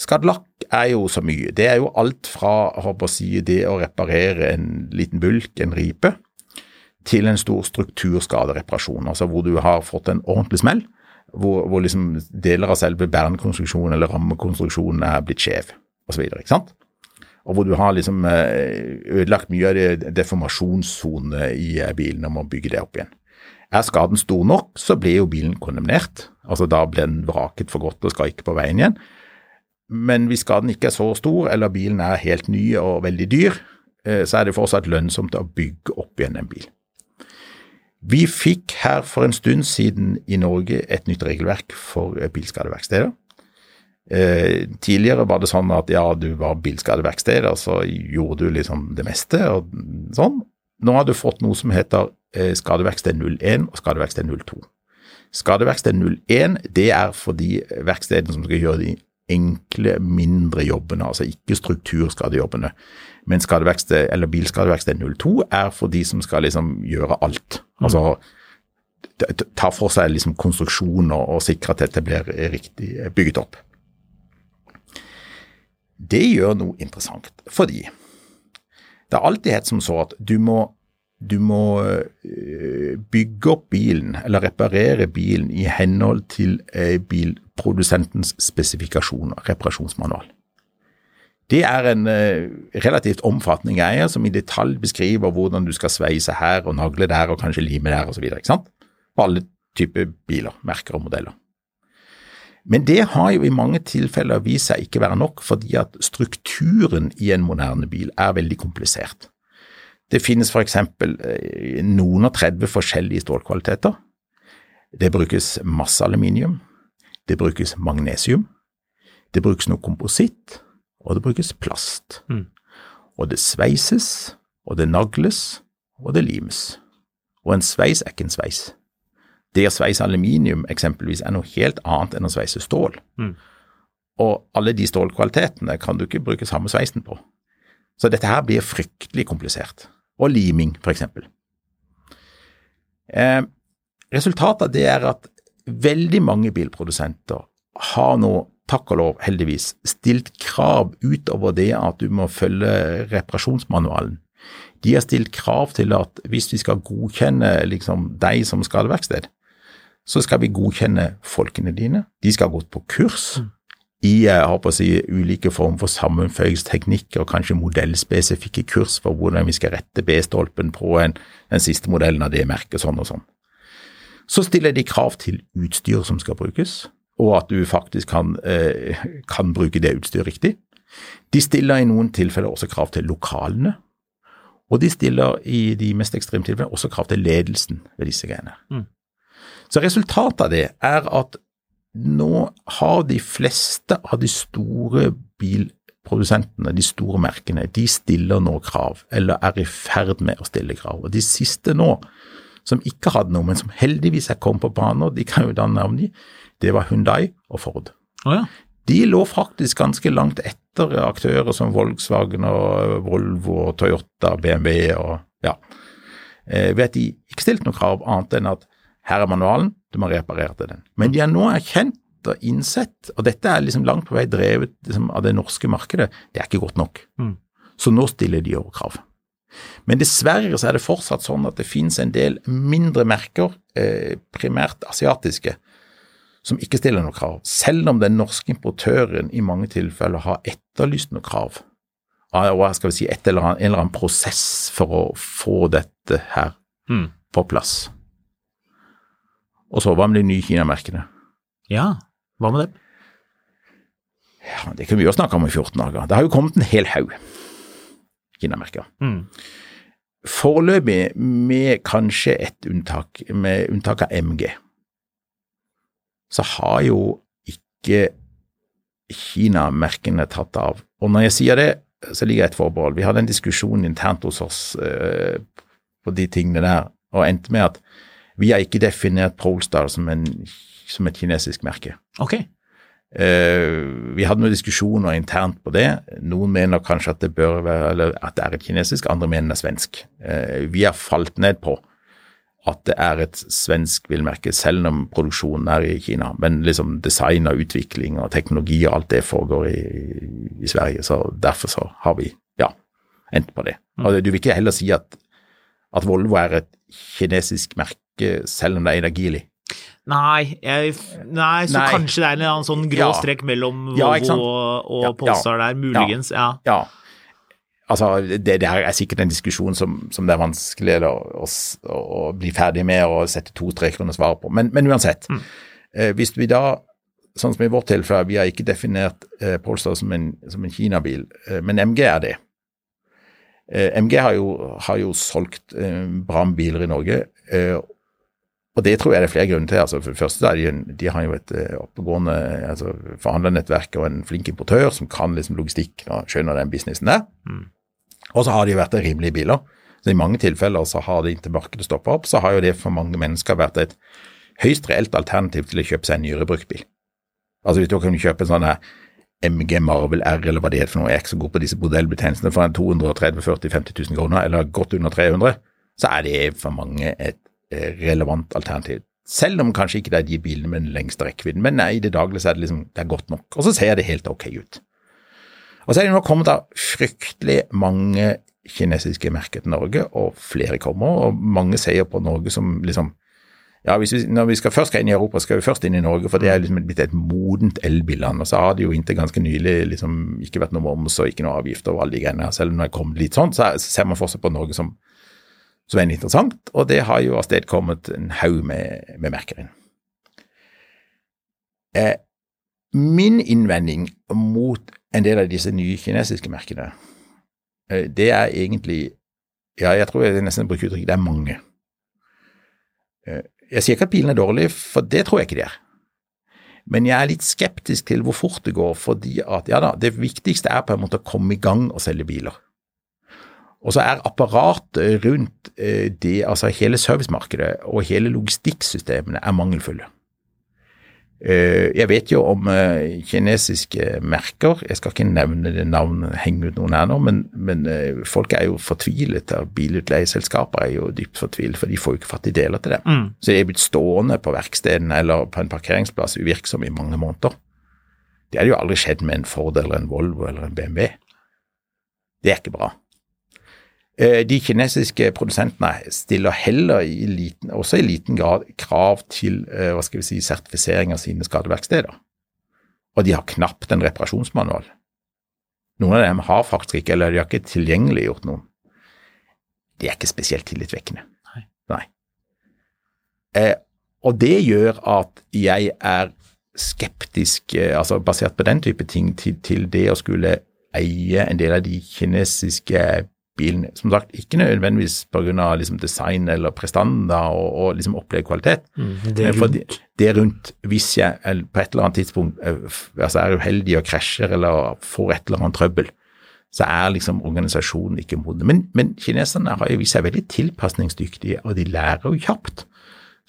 Skadelakk er jo så mye. Det er jo alt fra å si, det å reparere en liten bulk, en ripe, til en stor strukturskadereparasjon, altså hvor du har fått en ordentlig smell, hvor, hvor liksom deler av selve bernkonstruksjonen eller rammekonstruksjonen er blitt skjev, osv. Ikke sant? Og hvor du har liksom eh, ødelagt mye av det deformasjonssonene i eh, bilen og må bygge det opp igjen. Er skaden stor nok, så blir jo bilen kondemnert. Altså Da blir den vraket for godt og skal ikke på veien igjen. Men hvis skaden ikke er så stor, eller bilen er helt ny og veldig dyr, eh, så er det fortsatt lønnsomt å bygge opp igjen en bil. Vi fikk her for en stund siden i Norge et nytt regelverk for eh, bilskadeverksteder. Eh, tidligere var det sånn at ja, du var bilskadeverksted, og så gjorde du liksom det meste og sånn. Nå har du fått noe som heter skadeverksted 01 og skadeverksted 02. Skadeverksted 01 det er for de verkstedene som skal gjøre de enkle, mindre jobbene, altså ikke strukturskadejobbene. Men skadeverksted, eller bilskadeverksted 02 er for de som skal liksom gjøre alt. Mm. Altså ta for seg liksom konstruksjoner og sikre at dette blir riktig bygget opp. Det gjør noe interessant, fordi det er alltid helt som så at du må du må eh, bygge opp bilen, eller reparere bilen, i henhold til eh, bilprodusentens spesifikasjoner, reparasjonsmanual. Det er en eh, relativt omfattende greie som i detalj beskriver hvordan du skal sveise her og nagle der og kanskje lime der osv. På alle typer biler, merker og modeller. Men det har jo i mange tilfeller vist seg ikke være nok, fordi at strukturen i en moderne bil er veldig komplisert. Det finnes f.eks. Eh, noen og 30 forskjellige stålkvaliteter. Det brukes masse aluminium. Det brukes magnesium. Det brukes noe kompositt, og det brukes plast. Mm. Og det sveises, og det nagles, og det limes. Og en sveis er ikke en sveis. Det å sveise aluminium eksempelvis er noe helt annet enn å sveise stål. Mm. Og alle de stålkvalitetene kan du ikke bruke samme sveisen på. Så dette her blir fryktelig komplisert og liming, f.eks. Eh, resultatet av det er at veldig mange bilprodusenter har nå, takk og lov, heldigvis, stilt krav utover det at du må følge reparasjonsmanualen. De har stilt krav til at hvis vi skal godkjenne liksom, deg som skadeverksted, så skal vi godkjenne folkene dine. De skal ha gått på kurs. Mm i jeg si, ulike former for sammenføyingsteknikker og kanskje modellspesifikke kurs for hvordan vi skal rette B-stolpen på en, den siste modellen av det merket, sånn og sånn. Så stiller de krav til utstyr som skal brukes, og at du faktisk kan, eh, kan bruke det utstyret riktig. De stiller i noen tilfeller også krav til lokalene, og de stiller i de mest ekstreme tilfellene også krav til ledelsen ved disse greiene. Mm. Så resultatet av det er at nå har de fleste av de store bilprodusentene, de store merkene, de stiller nå krav, eller er i ferd med å stille krav. Og de siste nå, som ikke hadde noe, men som heldigvis er kommet på banen, de kan jo da navne de, det var Hundai og Ford. Oh ja. De lå faktisk ganske langt etter aktører som Volkswagen og Volvo og Toyota, BMW og ja. Eh, ved at de ikke stilte noe krav annet enn at her er manualen, du må reparere til den. Men de har nå erkjent og innsett, og dette er liksom langt på vei drevet liksom, av det norske markedet, det er ikke godt nok. Mm. Så nå stiller de over krav. Men dessverre så er det fortsatt sånn at det finnes en del mindre merker, eh, primært asiatiske, som ikke stiller noe krav, selv om den norske importøren i mange tilfeller har etterlyst noe krav. Og skal vi si, et eller annet, en eller annen prosess for å få dette her Mm. på plass. Og så hva med de nye Kina-merkene? Ja, hva med det? Ja, det kunne vi jo snakke om i 14 dager. Det har jo kommet en hel haug Kina-merker. Mm. Foreløpig med kanskje et unntak, med unntak av MG, så har jo ikke Kina-merkene tatt av. Og når jeg sier det, så ligger det et forbehold. Vi hadde en diskusjon internt hos oss eh, på de tingene der, og endte med at vi har ikke definert Polestar som, en, som et kinesisk merke. Ok. Eh, vi hadde noen diskusjoner internt på det. Noen mener kanskje at det bør være, eller at det er et kinesisk, andre mener det er svensk. Eh, vi har falt ned på at det er et svensk bilmerke, selv om produksjonen er i Kina. Men liksom design og utvikling og teknologi og alt det foregår i, i Sverige. Så derfor så har vi ja, endt på det. Og du vil ikke heller si at, at Volvo er et kinesisk merke, selv om det er Geely. Nei, jeg, nei, så Nei. kanskje det er en annen sånn grå Ja. strek mellom Volvo og, og Ja, Polestar der, muligens. Ja. Ja. Altså, det det, er sikkert en diskusjon som, som det er vanskelig å, å, å bli ferdig med og sette to streker under svaret på. Men, men uansett, eh, hvis vi da, sånn som i vårt tilfelle, vi har ikke definert eh, Polestar som en, som en Kina-bil, eh, men MG er det. Eh, MG har jo, har jo solgt eh, bra biler i Norge, eh, og det tror jeg det er flere grunner til. Altså, for det første er de, de har jo et eh, oppegående altså, forhandlernettverk og en flink importør som kan liksom logistikk og skjønner den businessen der. Og så har de vært rimelige biler. Så I mange tilfeller så har det inntil markedet stoppa opp, så har jo det for mange mennesker vært et høyst reelt alternativ til å kjøpe seg en nyere bruktbil. Altså hvis du kan kjøpe en sånn her MG Marvel R eller hva det heter for noe, jeg er ikke så god på disse modellbetegnelsene, for en 230 40 50 000 kroner, eller godt under 300, så er det for mange et relevant alternativ. Selv om kanskje ikke det er de bilene med den lengste rekkevidden, men nei, i det daglige så er det liksom, det er godt nok. Og så ser det helt ok ut. Og så er det nå kommet da fryktelig mange kinesiske merker til Norge, og flere kommer, og mange sier på Norge som liksom ja, vi, Når vi skal først skal inn i Europa, skal vi først inn i Norge, for det er liksom blitt et modent elbilland. Og så har det jo inntil ganske nylig liksom ikke vært noe moms og ikke noe avgifter og alle de greiene. Selv om det er kommet litt sånn, så ser man fortsatt på Norge som, som er interessant, og det har jo avstedkommet en haug med, med merker inn. Eh, min innvending mot en del av disse nye kinesiske merkene, eh, det er egentlig Ja, jeg tror jeg nesten bruker uttrykket det er mange. Eh, Jeg sier ikke at pilene er dårlige, for det tror jeg ikke det er. Men jeg er litt skeptisk til hvor fort det går, fordi at ja da, det viktigste er på en måte å komme i gang og selge biler. Og så er apparatet rundt eh, det, altså hele servicemarkedet og hele logistikksystemene er mangelfulle. Eh, Jeg vet jo om eh, kinesiske merker, jeg skal ikke nevne det navnet, henge ut noen her nå, men, men folk er jo fortvilet, bilutleieselskaper er jo dypt fortvilet, for de får jo ikke fatt i deler til dem. Mm. Så de er blitt stående på verkstedene eller på en parkeringsplass uvirksomme i mange måneder. Det hadde jo aldri skjedd med en Ford eller en Volvo eller en BMW. Det er ikke bra. Eh, De kinesiske produsentene stiller heller i liten, også i liten grad krav til eh, hva skal vi si, sertifisering av sine skadeverksteder. Og de har knapt en reparasjonsmanual. Noen av dem har faktisk ikke, eller de har ikke tilgjengeliggjort noen. Det er ikke spesielt tillitvekkende. Nei. Nei. Eh, og det gjør at jeg er skeptisk, eh, altså basert på den type ting, til, til det å skulle eie en del av de kinesiske bilene. Som sagt, ikke nødvendigvis pga. Liksom design eller prestanda og, og liksom opplevd kvalitet, Det er rundt. det rundt, hvis jeg på et eller annet tidspunkt eh, altså er uheldig og krasjer eller får et eller annet trøbbel, så er liksom organisasjonen ikke moden. Men, men kineserne har jo vist seg veldig tilpasningsdyktige, og de lærer jo kjapt.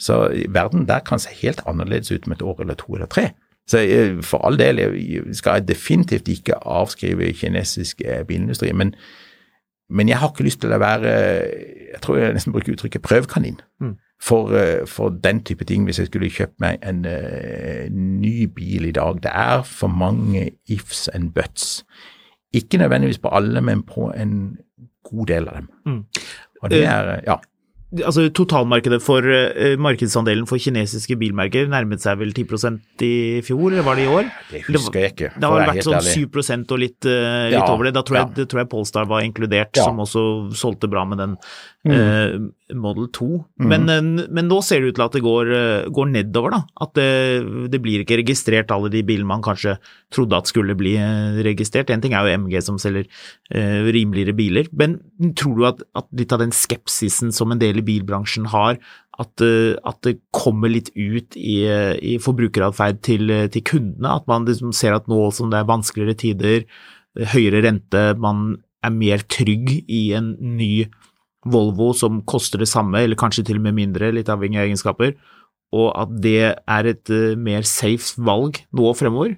Så verden der kan se helt annerledes ut om et år eller to eller tre. Så eh, for all del jeg skal jeg definitivt ikke avskrive kinesisk eh, bilindustri, men, men jeg har ikke lyst til å være Jeg tror jeg nesten bruker uttrykket prøvekanin for, eh, for den type ting hvis jeg skulle kjøpt meg en uh, ny bil i dag. Det er for mange ifs and buts. Ikke nødvendigvis på alle, men på en god del av dem. Mm. Og det Eh, er, ja. Altså Totalmarkedet for uh, markedsandelen for kinesiske bilmerker nærmet seg vel 10% i fjor, eller var det i år? Det husker jeg ikke. Det har vært sånn 7 og litt, uh, litt ja, over det. Da tror, jeg, ja. tror jeg Polestar var inkludert, ja. som også solgte bra med den mm. uh, Model 2. Mm. Men, men, nå ser det ut til at det går, går nedover, da. At det, det, blir ikke registrert alle de bilene man kanskje trodde at skulle bli registrert. En ting er jo MG som selger rimeligere biler, men tror du at, at litt av den skepsisen som en del i bilbransjen har, at, eh, at det kommer litt ut i, i forbrukeratferd til, til, kundene. At man liksom ser at nå som det er vanskeligere tider, høyere rente, man er mer trygg i en ny Volvo som koster det samme, eller kanskje til og med mindre, litt avhengig av egenskaper, og at det er et uh, mer safe valg nå fremover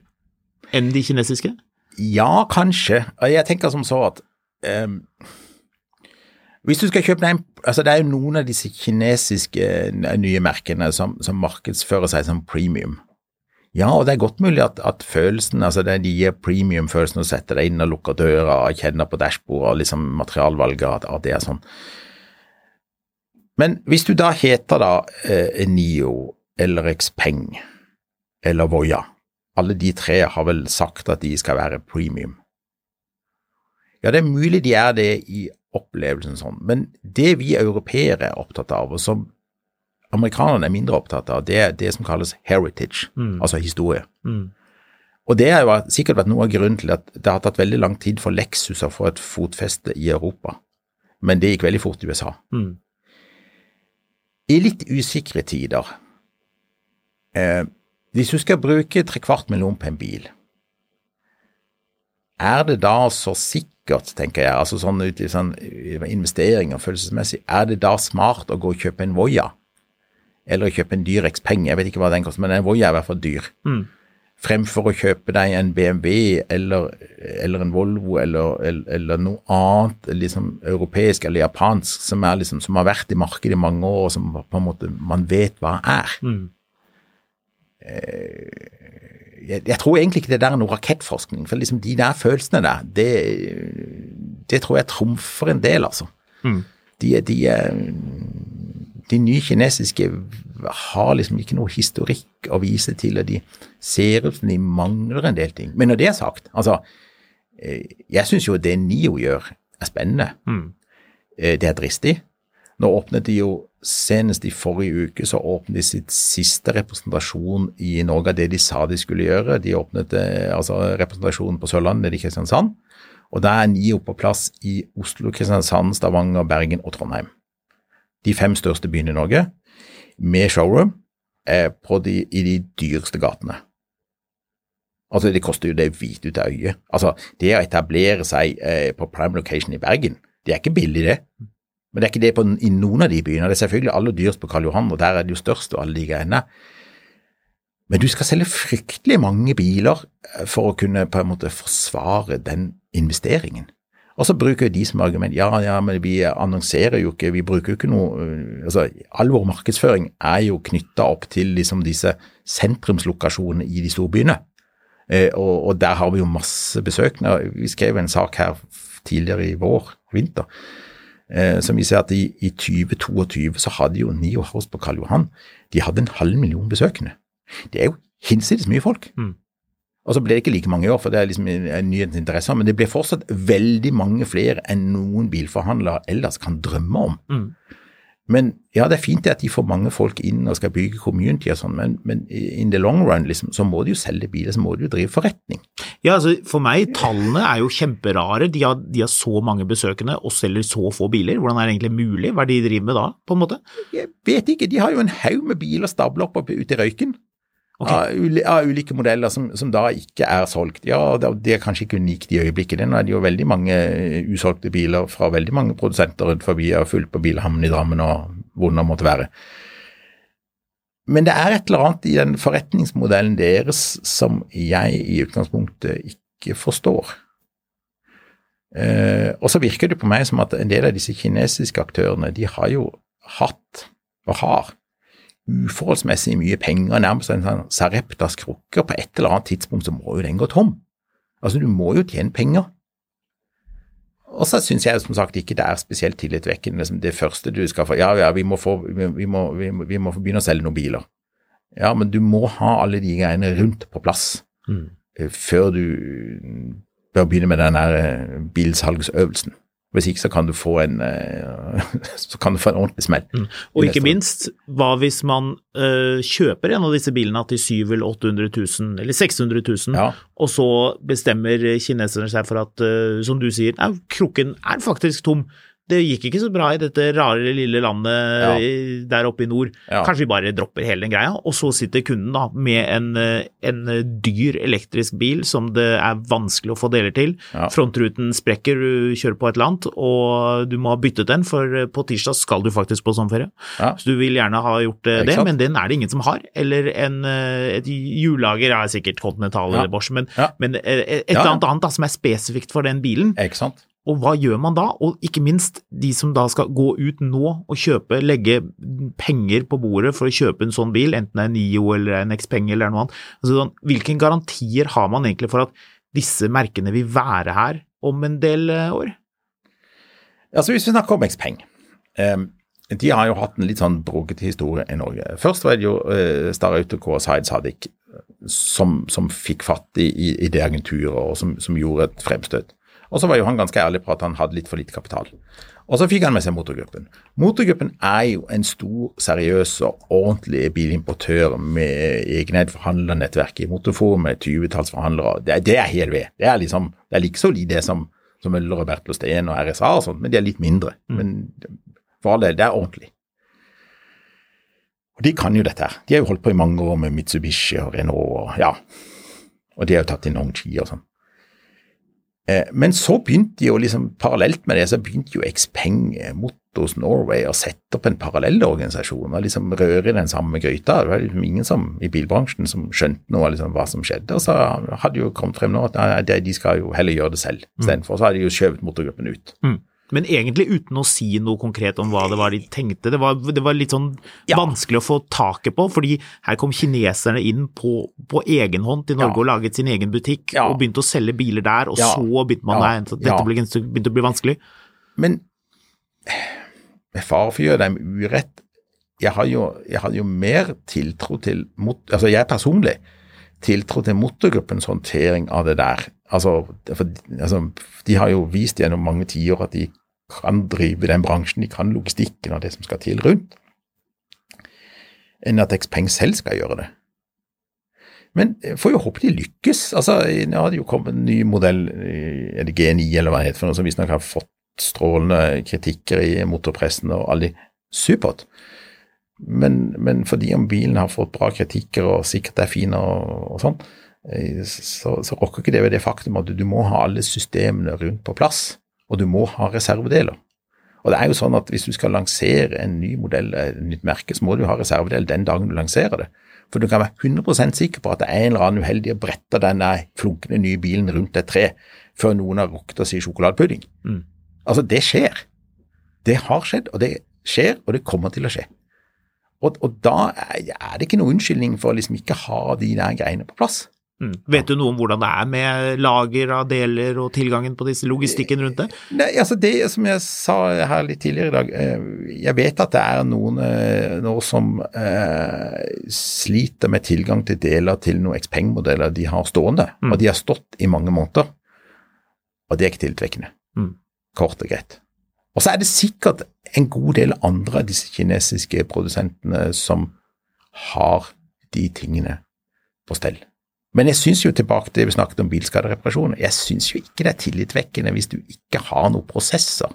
enn de kinesiske? Ja, kanskje. Jeg tenker som så at um hvis du skal kjøpe en altså Det er jo noen av disse kinesiske eh, nye merkene som, som markedsfører seg som premium. Ja, og det er godt mulig at, at følelsen, altså det, de gir premium-følelsen å sette deg inn og lukke døra og kjenne på dashbordet og liksom materialvalget, at, at, det er sånn. Men hvis du da heter da eh, Nio eller Xpeng eller Voya, alle de tre har vel sagt at de skal være premium. Ja, det er mulig de er det i opplevelsen sånn. Men det vi europeere er opptatt av, og som amerikanerne er mindre opptatt av, det er det som kalles heritage, mm. altså historie. Mm. Og det har sikkert vært noe av grunnen til at det har tatt veldig lang tid for Lexus å få et fotfeste i Europa, men det gikk veldig fort i USA. Mm. I litt usikre tider, eh, hvis du skal bruke trekvart million på en bil, er det da så sikkert tenker jeg. altså sånn ut i sånn investeringer følelsesmessig. Er det da smart å gå og kjøpe en Voya? Eller å kjøpe en dyr X-penge? Jeg vet ikke hva den koster, men en Voi er i hvert fall dyr. Mm. Fremfor å kjøpe deg en BMW eller, eller en Volvo eller, eller, eller, noe annet liksom europeisk eller japansk som, liksom, som, har vært i markedet i mange år, og som på en måte man vet hva er. Mm. Eh, jeg, jeg, tror egentlig ikke det der er noe rakettforskning. For liksom de der følelsene der, det, det tror jeg trumfer en del, altså. Mm. De, de, de, nye kinesiske har liksom ikke noe historikk å vise til, og de ser ut som de mangler en del ting. Men når det er sagt, altså eh, Jeg syns jo det NIO gjør, er spennende. Mm. Eh, det er dristig. Nå åpnet de jo senest i forrige uke så åpnet de sitt siste representasjon i Norge av det de sa de skulle gjøre. De åpnet eh, altså representasjonen på Sørlandet, nede i Kristiansand. Og da er NIO på plass i Oslo, Kristiansand, Stavanger, Bergen og Trondheim. De fem største byene i Norge, med showroom de, i de dyreste gatene. Altså, det koster jo det hvite ut av øyet. Altså, det å etablere seg eh, på prime location i Bergen, det er ikke billig, det. Men det er ikke det på, i noen av de byene. Det er selvfølgelig aller dyrest på Karl Johan, og der er det jo størst og alle de greiene. Men du skal selge fryktelig mange biler eh, for å kunne på en måte forsvare den investeringen. Og så bruker de som argument ja, ja, men vi annonserer jo ikke, vi bruker jo ikke noe øh, altså All vår markedsføring er jo knytta opp til liksom disse sentrumslokasjonene i de store byene. Eh, og, og, der har vi jo masse besøkende. Vi skrev en sak her tidligere i vår, vinter, eh, som viser at i, i 2022 så hadde jo Nio House på Karl Johan de hadde en halv million besøkende. Det er jo hinsides mye folk. Mm. Og så ble det ikke like mange i år, for det er liksom en nyhetens interesse, men det blir fortsatt veldig mange flere enn noen bilforhandlere ellers kan drømme om. Mm. Men ja, det er fint at de får mange folk inn og skal bygge community og sånn, men, men, in the long run liksom, så må de jo selge biler, så må de jo drive forretning. Ja, altså For meg, tallene er jo kjemperare. De har, de har så mange besøkende og selger så få biler. Hvordan er det egentlig mulig? Hva er det de driver med da, på en måte? Jeg vet ikke, de har jo en haug med biler stabla opp ute i røyken. Okay. Av, ulike modeller som, som, da ikke er solgt. Ja, Det er kanskje ikke unikt i øyeblikket. Nå er det jo veldig mange eh, usolgte biler fra veldig mange produsenter rundt forbi og fullt på bilhamnen i Drammen og hvor det måtte være. Men det er et eller annet i den forretningsmodellen deres som jeg i utgangspunktet ikke forstår. Eh, og så virker det på meg som at en del av disse kinesiske aktørene, de har jo hatt, og har, uforholdsmessig mye penger, nærmest en sånn Sareptas krukke. På et eller annet tidspunkt så må jo den gå tom. Altså, du må jo tjene penger. og så syns jeg som sagt ikke det er spesielt tillitvekkende. Liksom det første du skal få Ja, ja, vi må, få, vi, må, vi, må, vi må få begynne å selge noen biler. Ja, men du må ha alle de greiene rundt på plass mm. før du bør begynne med den der eh, bilsalgsøvelsen. Hvis ikke så kan du få en, eh, [LAUGHS] så kan du få en ordentlig smell. Mm. Og ikke minst, hva hvis man uh, kjøper en av disse bilene til 700 eller 800 000, eller 600 000, ja. og så bestemmer kineserne seg for at, uh, som du sier, krukken er faktisk tom det gikk ikke så bra i dette rare lille landet ja. der oppe i nord. Ja. Kanskje vi bare dropper hele den greia, og så sitter kunden da med en, en dyr elektrisk bil som det er vanskelig å få deler til. Ja. Frontruten sprekker, du kjører på et eller annet, og du må ha byttet den, for på tirsdag skal du faktisk på sommerferie. Så du vil gjerne ha gjort eh, det, men den er det ingen som har. Eller en, eh, et hjullager er sikkert Continental eller Bosch, men, men eh, et eller annet annet da, som er spesifikt for den bilen. Ikke sant? Og hva gjør man da? Og ikke minst de som da skal gå ut nå og kjøpe, legge penger på bordet for å kjøpe en sånn bil, enten det er en NIO eller en Xpeng eller noe annet. Altså, sånn, hvilke garantier har man egentlig for at disse merkene vil være her om en del eh, år? Altså Hvis vi snakker om Xpeng um, De har jo hatt en litt sånn brokete historie i Norge. Først var det jo eh, Star Autoco og Zaid Sadiq som, som, fikk fatt i, i, i det agenturet og som, som gjorde et fremstøt. Og så var jo han ganske ærlig på at han hadde litt for lite kapital. Og så fikk han med seg motorgruppen. Motorgruppen er jo en stor, seriøs og ordentlig bilimportør med egeneid forhandlernettverk i Motorforum med 20-talls forhandlere. Det, det, er helt ved. Det er liksom, det er like solid det som, som Møller og Bertel Steen og RSA og sånt, men de er litt mindre. Mm. Men for all del, det er ordentlig. Og de kan jo dette her. De har jo holdt på i mange år med Mitsubishi og Renault og ja. Og de har jo tatt inn Hongqi og sånn. Eh, men så begynte jo liksom, parallelt med det, så begynte jo Xpeng eh, Motors Norway å sette opp en parallellorganisasjon og liksom røre i den samme gryta. Det var liksom ingen som, i bilbransjen som skjønte noe liksom, hva som skjedde. Og så hadde jo kommet frem nå at de skal jo heller gjøre det selv mm. istedenfor. Så hadde de jo skjøvet motorgruppen ut. Mm men egentlig uten å si noe konkret om hva det var de tenkte. Det var, det var litt sånn ja. vanskelig å få taket på, fordi her kom kineserne inn på, på egen hånd til Norge ja. og laget sin egen butikk ja. og begynte å selge biler der, og så begynte man der, dette begynte å bli vanskelig. Men med fare for å gjøre dem urett, jeg har jo, jeg har jo mer tiltro til Altså jeg personlig tiltro til motorgruppens håndtering av det der. Altså, for, altså, de har jo vist gjennom mange tiår at de kan drive den bransjen, de kan logistikken og det som skal til rundt, enn at Xpeng selv skal gjøre det. Men jeg får jo håpe de lykkes. Altså, Nå har det jo kommet en ny modell, er det G9 eller hva det heter, for noe som visstnok har fått strålende kritikker i motorpressen og alle de. supert. Men, men, fordi om bilen har fått bra kritikker og sikkert er fin og, og sånn, eh, så, så rokker ikke det ved det faktum at du, du må ha alle systemene rundt på plass og du må ha reservedeler. Og det er jo sånn at Hvis du skal lansere en ny modell, et nytt merke, så må du ha reservedeler den dagen du lanserer det. For du kan være 100% sikker på at det er en eller annen uheldig og bretter denne flunkende nye bilen rundt et tre før noen har rukket å si sjokoladepudding. Mm. Altså, det skjer. Det har skjedd, og det skjer, og det kommer til å skje. Og, og da er det ikke noen unnskyldning for å liksom ikke ha de der greiene på plass. Mm. Vet du noe om hvordan det er med lager av deler og tilgangen på disse logistikken rundt det? Nei, altså det som jeg sa her litt tidligere i dag, eh, jeg vet at det er noen eh, nå som eh, sliter med tilgang til deler til noen Xpeng-modeller de har stående, mm. og de har stått i mange måneder. Og det er ikke tillitvekkende. Mm. Kort og greit. Og så er det sikkert en god del andre av disse kinesiske produsentene som har de tingene på stell. Men jeg syns jo tilbake til det vi snakket om bilskadereparasjoner, jeg syns jo ikke det er tillitvekkende hvis du ikke har noen prosesser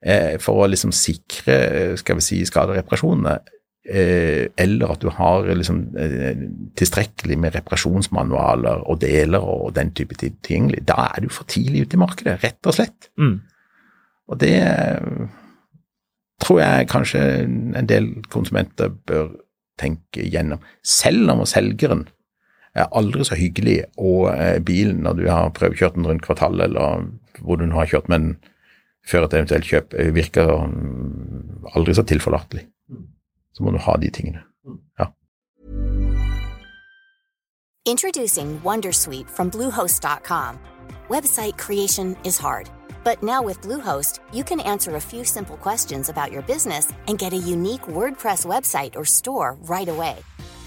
eh, for å liksom sikre skal vi si, skadereparasjonene, eh, eller at du har liksom eh, tilstrekkelig med reparasjonsmanualer og deler og den type ting. Da er du for tidlig ute i markedet, rett og slett. Mm. Og det tror jeg kanskje en del konsumenter bør tenke gjennom, selv om selgeren er aldri så hyggelig, og eh, bilen når du har prøvekjørt den rundt kvartalet, eller hvor du nå har kjørt med den før et eventuelt kjøp, eh, virker mm, aldri så tilforlatelig. Så må du ha de tingene. Ja. Introducing Wondersuite from Bluehost.com. Website creation is hard. But now with Bluehost, you can answer a few simple questions about your business and get a unique WordPress website or store right away.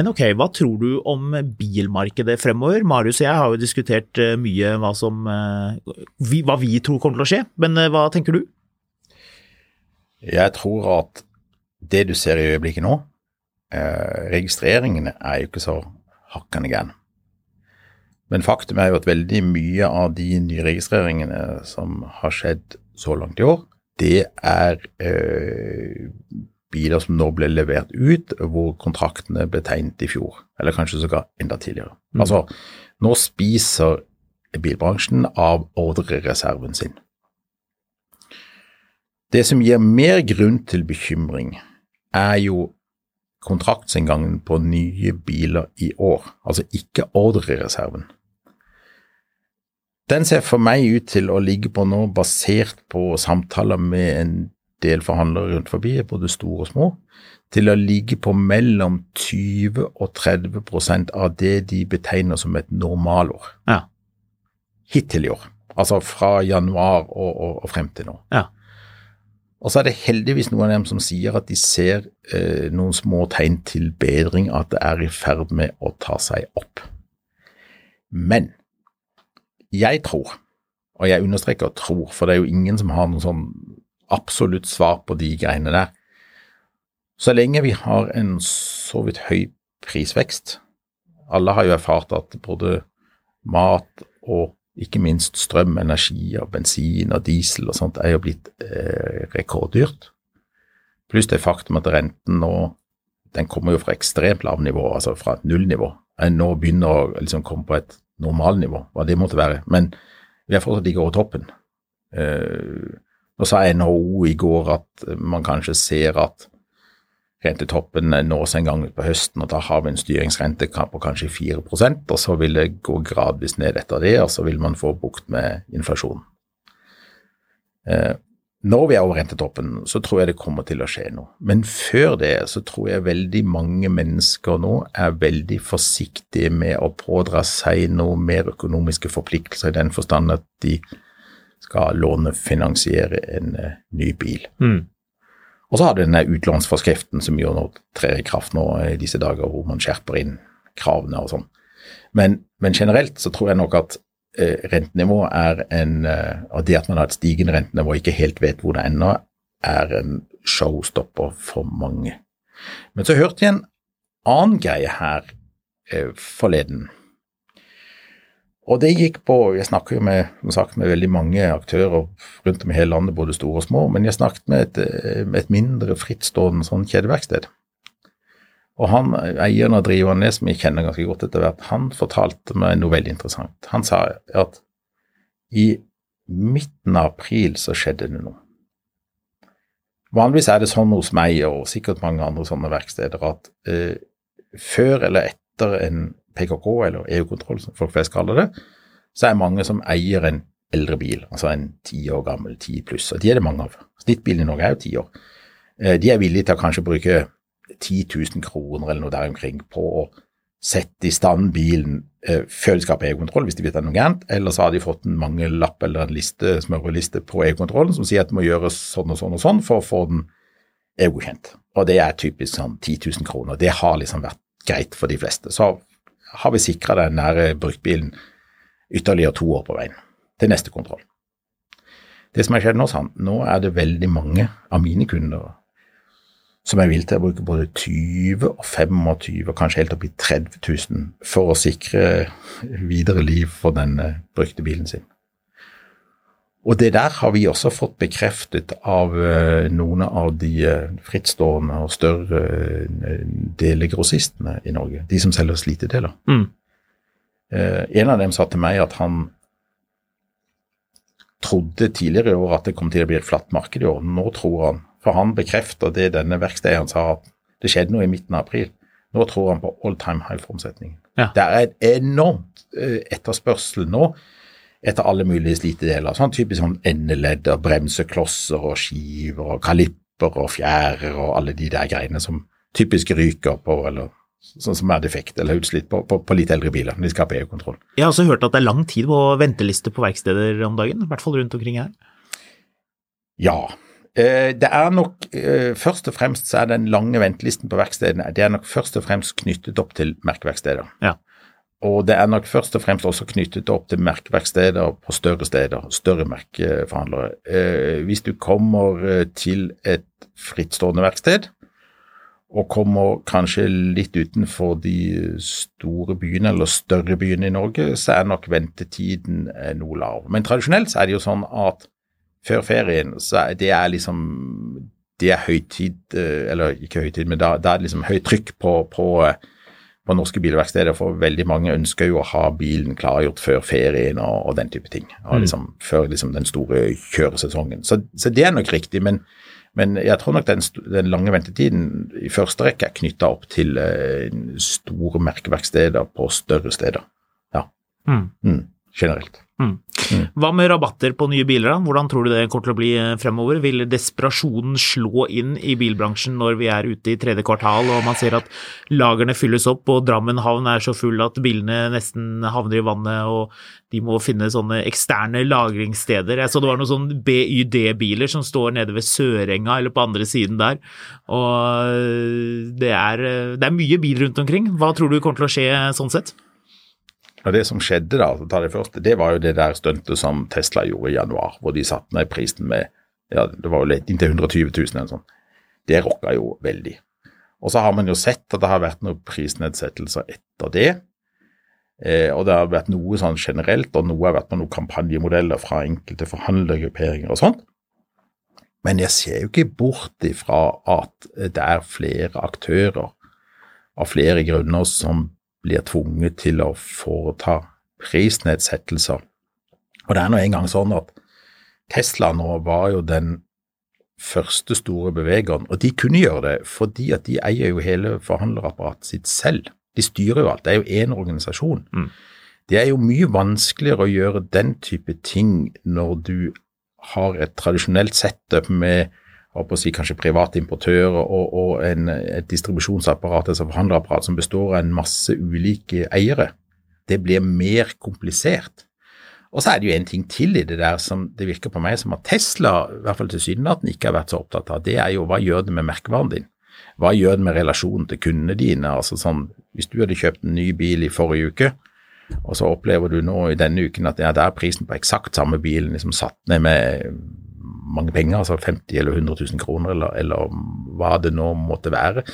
Men ok, hva tror du om bilmarkedet fremover? Marius og jeg har jo diskutert eh, mye hva, som, eh, hva vi tror kommer til å skje, men eh, hva tenker du? Jeg tror at det du ser i øyeblikket nå, registreringene er jo ikke så hakkende gærne. Men faktum er jo at veldig mye av de nyregistreringene som har skjedd så langt i år, det er biler som nå ble levert ut, hvor kontraktene ble tegnet i fjor, eller kanskje sågar enda tidligere. Mm. Altså, nå spiser bilbransjen av ordrereserven sin. Det som gir mer grunn til bekymring, er jo kontraktsinngangen på nye biler i år, altså ikke ordrereserven. Den ser for meg ut til å ligge på nå, basert på samtaler med en del forhandlere rundt forbi, både store og små, til å ligge på mellom 20 og 30% av det de betegner som et normalår. Ja. Hittil i år. Altså fra januar og, og, og frem til nå. Ja. Og så er det heldigvis noen av dem som sier at de ser eh, noen små tegn til bedring, at det er i ferd med å ta seg opp. Men jeg tror, og jeg understreker tror, for det er jo ingen som har noen sånn absolutt svar på de greiene der. Så lenge vi har en så vidt høy prisvekst Alle har jo erfart at både mat og ikke minst strøm, energi og bensin og diesel og sånt er jo blitt eh, rekorddyrt. Pluss det faktum at renten nå den kommer jo fra ekstremt lavt nivå, altså fra et nullnivå. Nå begynner å liksom komme på et normalnivå, hva det måtte være. Men vi er fortsatt ikke over toppen. Eh, nå sa NHO i går at man kanskje ser at rentetoppen nås en gang på høsten, og da har vi en styringsrente på kanskje 4% og så vil det gå gradvis ned etter det, og så vil man få bukt med inflasjonen. Eh, når vi er over rentetoppen, så tror jeg det kommer til å skje noe. Men før det så tror jeg veldig mange mennesker nå er veldig forsiktige med å pådra seg noe mer økonomiske forpliktelser i den forstand at de skal lånefinansiere en uh, ny bil. Mm. Og så har du denne utlånsforskriften som jo nå trer i kraft nå i disse dager, hvor man skjerper inn kravene og sånn. Men, men, generelt så tror jeg nok at Eh, rentenivå er en eh, Og det at man har et stigende rentenivå og ikke helt vet hvor det ender, er en showstopper for mange. Men så hørte jeg en annen greie her eh, forleden. Og det gikk på Jeg snakker jo med, sagt, med veldig mange aktører rundt om i hele landet, både store og små, men jeg snakket med et, med et mindre frittstående sånn kjedeverksted. Og han, eieren og driveren det, som jeg kjenner ganske godt etter hvert, han fortalte meg noe veldig interessant. Han sa at i midten av april så skjedde det noe. Vanligvis er det sånn hos meg og sikkert mange andre sånne verksteder at eh, før eller etter en PKK, eller EU-kontroll som folk flest kaller det, så er det mange som eier en eldre bil, altså en ti år gammel, ti pluss. Og de er det mange av. Snittbilen i Norge er jo ti år. Eh, de er villige til å kanskje bruke 10 000 kroner eller noe der omkring på å sette i stand bilen eh, før de skal på EU-kontroll, hvis de vet det er noe gærent. Eller så har de fått en mangellapp eller en liste, smørbrødliste på EU-kontrollen som sier at det må gjøres sånn og sånn og sånn for å få den EU-godkjent. Og det er typisk sånn 10 000 kroner. Det har liksom vært greit for de fleste. Så har vi sikra den nære bruktbilen ytterligere to år på veien til neste kontroll. Det som har skjedd nå, sånn, nå er det veldig mange av mine kunder som er villig til å bruke både 20 og 25 og kanskje helt opp i 30 000 for å sikre videre liv for denne brukte bilen sin. Og det der har vi også fått bekreftet av uh, noen av de uh, frittstående og større uh, delegrossistene i Norge, de som selger slitedeler. Mm. en av dem sa til meg at han trodde tidligere i år at det kom til å bli et flatt marked i år. Nå tror han, for han bekrefter det denne verkstedeieren sa, at det skjedde noe i midten av april. Nå tror han på all time high for omsetningen. Ja. Det er et enormt eh, etterspørsel nå etter alle mulige slitedeler. Sånn typisk sånn endeledder, bremseklosser og skiver og kalipper og fjærer og alle de der greiene som typisk ryker på, eller sånn som er defekt eller utslitt på, på, på litt eldre biler. De skal ha EU-kontroll. Jeg har også hørt at det er lang tid på venteliste på verksteder om dagen, i hvert fall rundt omkring her. Ja. Eh, Det er nok eh, først og fremst så er den lange ventelisten på verkstedene det er nok først og fremst knyttet opp til merkeverksteder. Ja. Og det er nok først og fremst også knyttet opp til merkeverksteder på større steder, større merkeforhandlere. Eh, Hvis du kommer eh, til et frittstående verksted, og kommer kanskje litt utenfor de store byene eller større byene i Norge, så er nok ventetiden eh, noe lav. Men tradisjonelt så er det jo sånn at før ferien, så er det er liksom det er høytid, eh, eller ikke høytid, men da, da er det liksom høyt trykk på, på, på norske bilverksteder, for veldig mange ønsker jo å ha bilen klargjort før ferien og, og den type ting. Og Mm. liksom, før liksom den store kjøresesongen. Så, så det er nok riktig, men, men jeg tror nok den, den lange ventetiden i første rekke er knytta opp til uh, store merkeverksteder på større steder. Ja, Mm. mm, generelt. Hva med rabatter på nye biler? da? Hvordan tror du det kommer til å bli eh, fremover? Vil desperasjonen slå inn i bilbransjen når vi er ute i tredje kvartal og man ser at lagrene fylles opp og Drammen havn er så full at bilene nesten havner i vannet og de må finne sånne eksterne lagringssteder? Jeg så det var noen sånne BYD-biler som står nede ved Sørenga eller på andre siden der. Og eh, det er, eh, det er mye bil rundt omkring. Hva tror du kommer til å skje sånn sett? Og Det som skjedde da, for å ta det første, det var jo det der stuntet som Tesla gjorde i januar, hvor de satte ned prisen med ja, det var jo litt inntil 120 000 eller sånn. Det rocka jo veldig. Og så har man jo sett at det har vært noen prisnedsettelser etter det. Eh, og det har vært noe sånn generelt, og noe har vært på noen kampanjemodeller fra enkelte forhandlergrupperinger og sånt. Men jeg ser jo ikke bort ifra at det er flere aktører av flere grunner som blir tvunget til å foreta prisnedsettelser. Og det er nå engang sånn at Tesla nå var jo den første store bevegeren, og de kunne gjøre det fordi at de eier jo hele forhandlerapparatet sitt selv. De styrer jo alt, det er jo én organisasjon. Mm. Det er jo mye vanskeligere å gjøre den type ting når du har et tradisjonelt sett med på å si, kanskje private importører og, og en, et distribusjonsapparat, altså forhandlerapparat, som består av en masse ulike eiere. Det blir mer komplisert. Og så er det jo en ting til i det der som det virker på meg som at Tesla, i hvert fall tilsynelatende, ikke har vært så opptatt av. Det er jo hva gjør det med merkevaren din? Hva gjør det med relasjonen til kundene dine? Altså sånn, Hvis du hadde kjøpt en ny bil i forrige uke, og så opplever du nå i denne uken at ja, der er prisen på eksakt samme bilen liksom satt ned med mange penger, altså 50 eller 100 000 kroner, eller, eller hva det nå måtte være.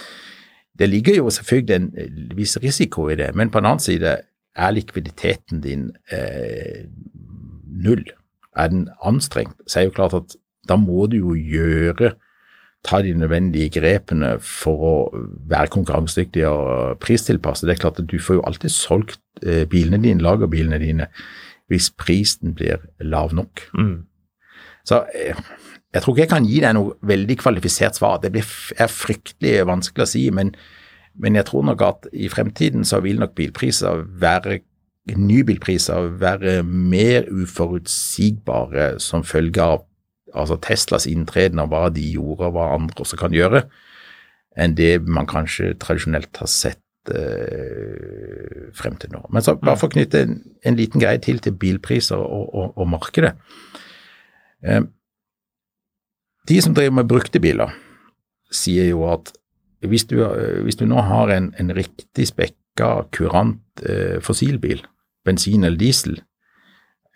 Det ligger jo selvfølgelig en viss risiko i det, men på en annen side er likviditeten din eh, null. Er den anstrengt, så er det jo klart at da må du jo gjøre ta de nødvendige grepene for å være konkurransedyktig og pristilpasset. Det er klart at du får jo alltid solgt eh, bilene dine, lagerbilene dine, hvis prisen blir lav nok. Mm. Så jeg, jeg tror ikke jeg kan gi deg noe veldig kvalifisert svar. Det blir, er fryktelig vanskelig å si, men, men jeg tror nok at i fremtiden så vil nok bilpriser være nybilpriser være mer uforutsigbare som følge av altså Teslas inntreden av hva de gjorde og hva andre også kan gjøre, enn det man kanskje tradisjonelt har sett eh, frem til nå. Men så bare for å knytte en, en liten greie til til bilpriser og, og, og markedet. Eh, de som driver med brukte biler, sier jo at hvis du, eh, hvis du nå har en, en riktig spekka, kurant eh, fossilbil, bensin eller diesel,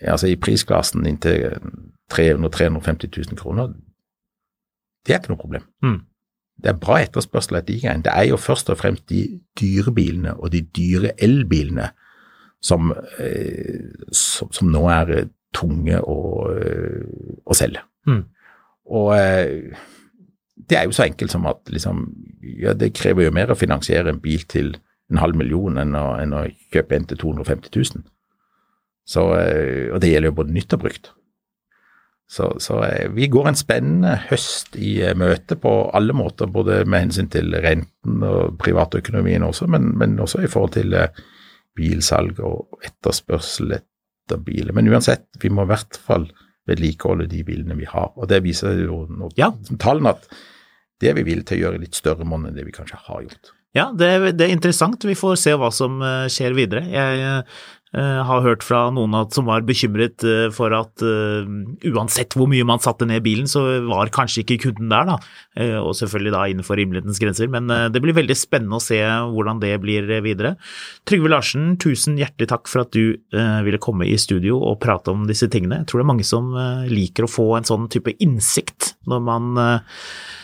altså i prisklassen inntil 300 350 000 kroner, det er ikke noe problem. Mm. Det er bra etterspørsel etter de greiene. Det er jo først og fremst de dyre bilene og de dyre elbilene som, eh, som, som nå er eh, tunge å, eh, å selge. Mm. Og eh, det er jo så enkelt som at liksom, ja, det krever jo mer å finansiere en bil til en halv million enn å, enn å kjøpe en til 250 000. Så, eh, og det gjelder jo både nytt og brukt. Så, så vi går en spennende høst i møte på alle måter, både med hensyn til renten og privatøkonomien også, men, men også i forhold til bilsalg og etterspørsel etter biler. Men uansett, vi må i hvert fall vedlikeholde de bilene vi har. Og det viser jo nå, ja. tallene at det vi vil til å gjøre i litt større monn enn det vi kanskje har gjort. Ja, det, det, er interessant. Vi får se hva som eh, skjer videre. Jeg Uh, har hørt fra noen som var bekymret uh, for at uh, uansett hvor mye man satte ned bilen, så var kanskje ikke kunden der, da. og selvfølgelig da innenfor rimelighetens grenser. Men det blir veldig spennende å se hvordan det blir videre. Trygve Larsen, tusen hjertelig takk for at du ville komme i studio og prate om disse tingene. Jeg tror det er mange som liker å få en sånn type innsikt når man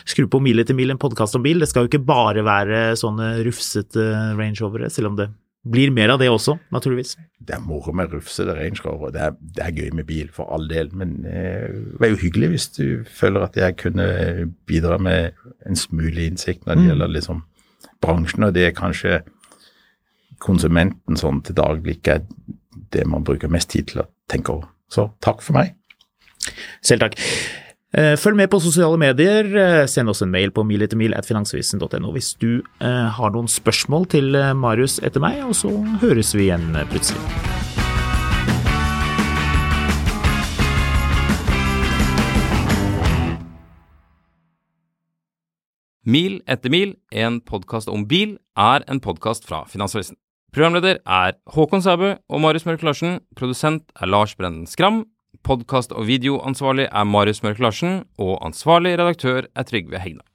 skrur på Mil etter mil, en podkast om bil. Det skal jo ikke bare være sånne rufsete rangeovere, selv om det blir mer av det også, naturligvis. Det er moro med rufsete rangerover. Rover. Det, det, er gøy med bil, for all del. Men eh, det er jo hyggelig hvis du føler at jeg kunne bidra med en smule innsikt når det mm. gjelder liksom bransjen, og det er kanskje konsumenten sånn til daglig ikke er det man bruker mest tid til å tenke over. Så takk for meg. Selv takk. Eh, følg med på sosiale medier. Eh, send oss en mail på miletermil.finansavisen.no hvis du eh, har noen spørsmål til Marius etter meg, og så høres vi igjen plutselig. Mil etter mil, en podkast om bil, er en podkast fra Finansavisen. Programleder er Håkon Sæbø og Marius Mørk Larsen. Produsent er Lars Brenden Skram. Podkast- og videoansvarlig er Marius Mørk Larsen, og ansvarlig redaktør er Trygve Hegna.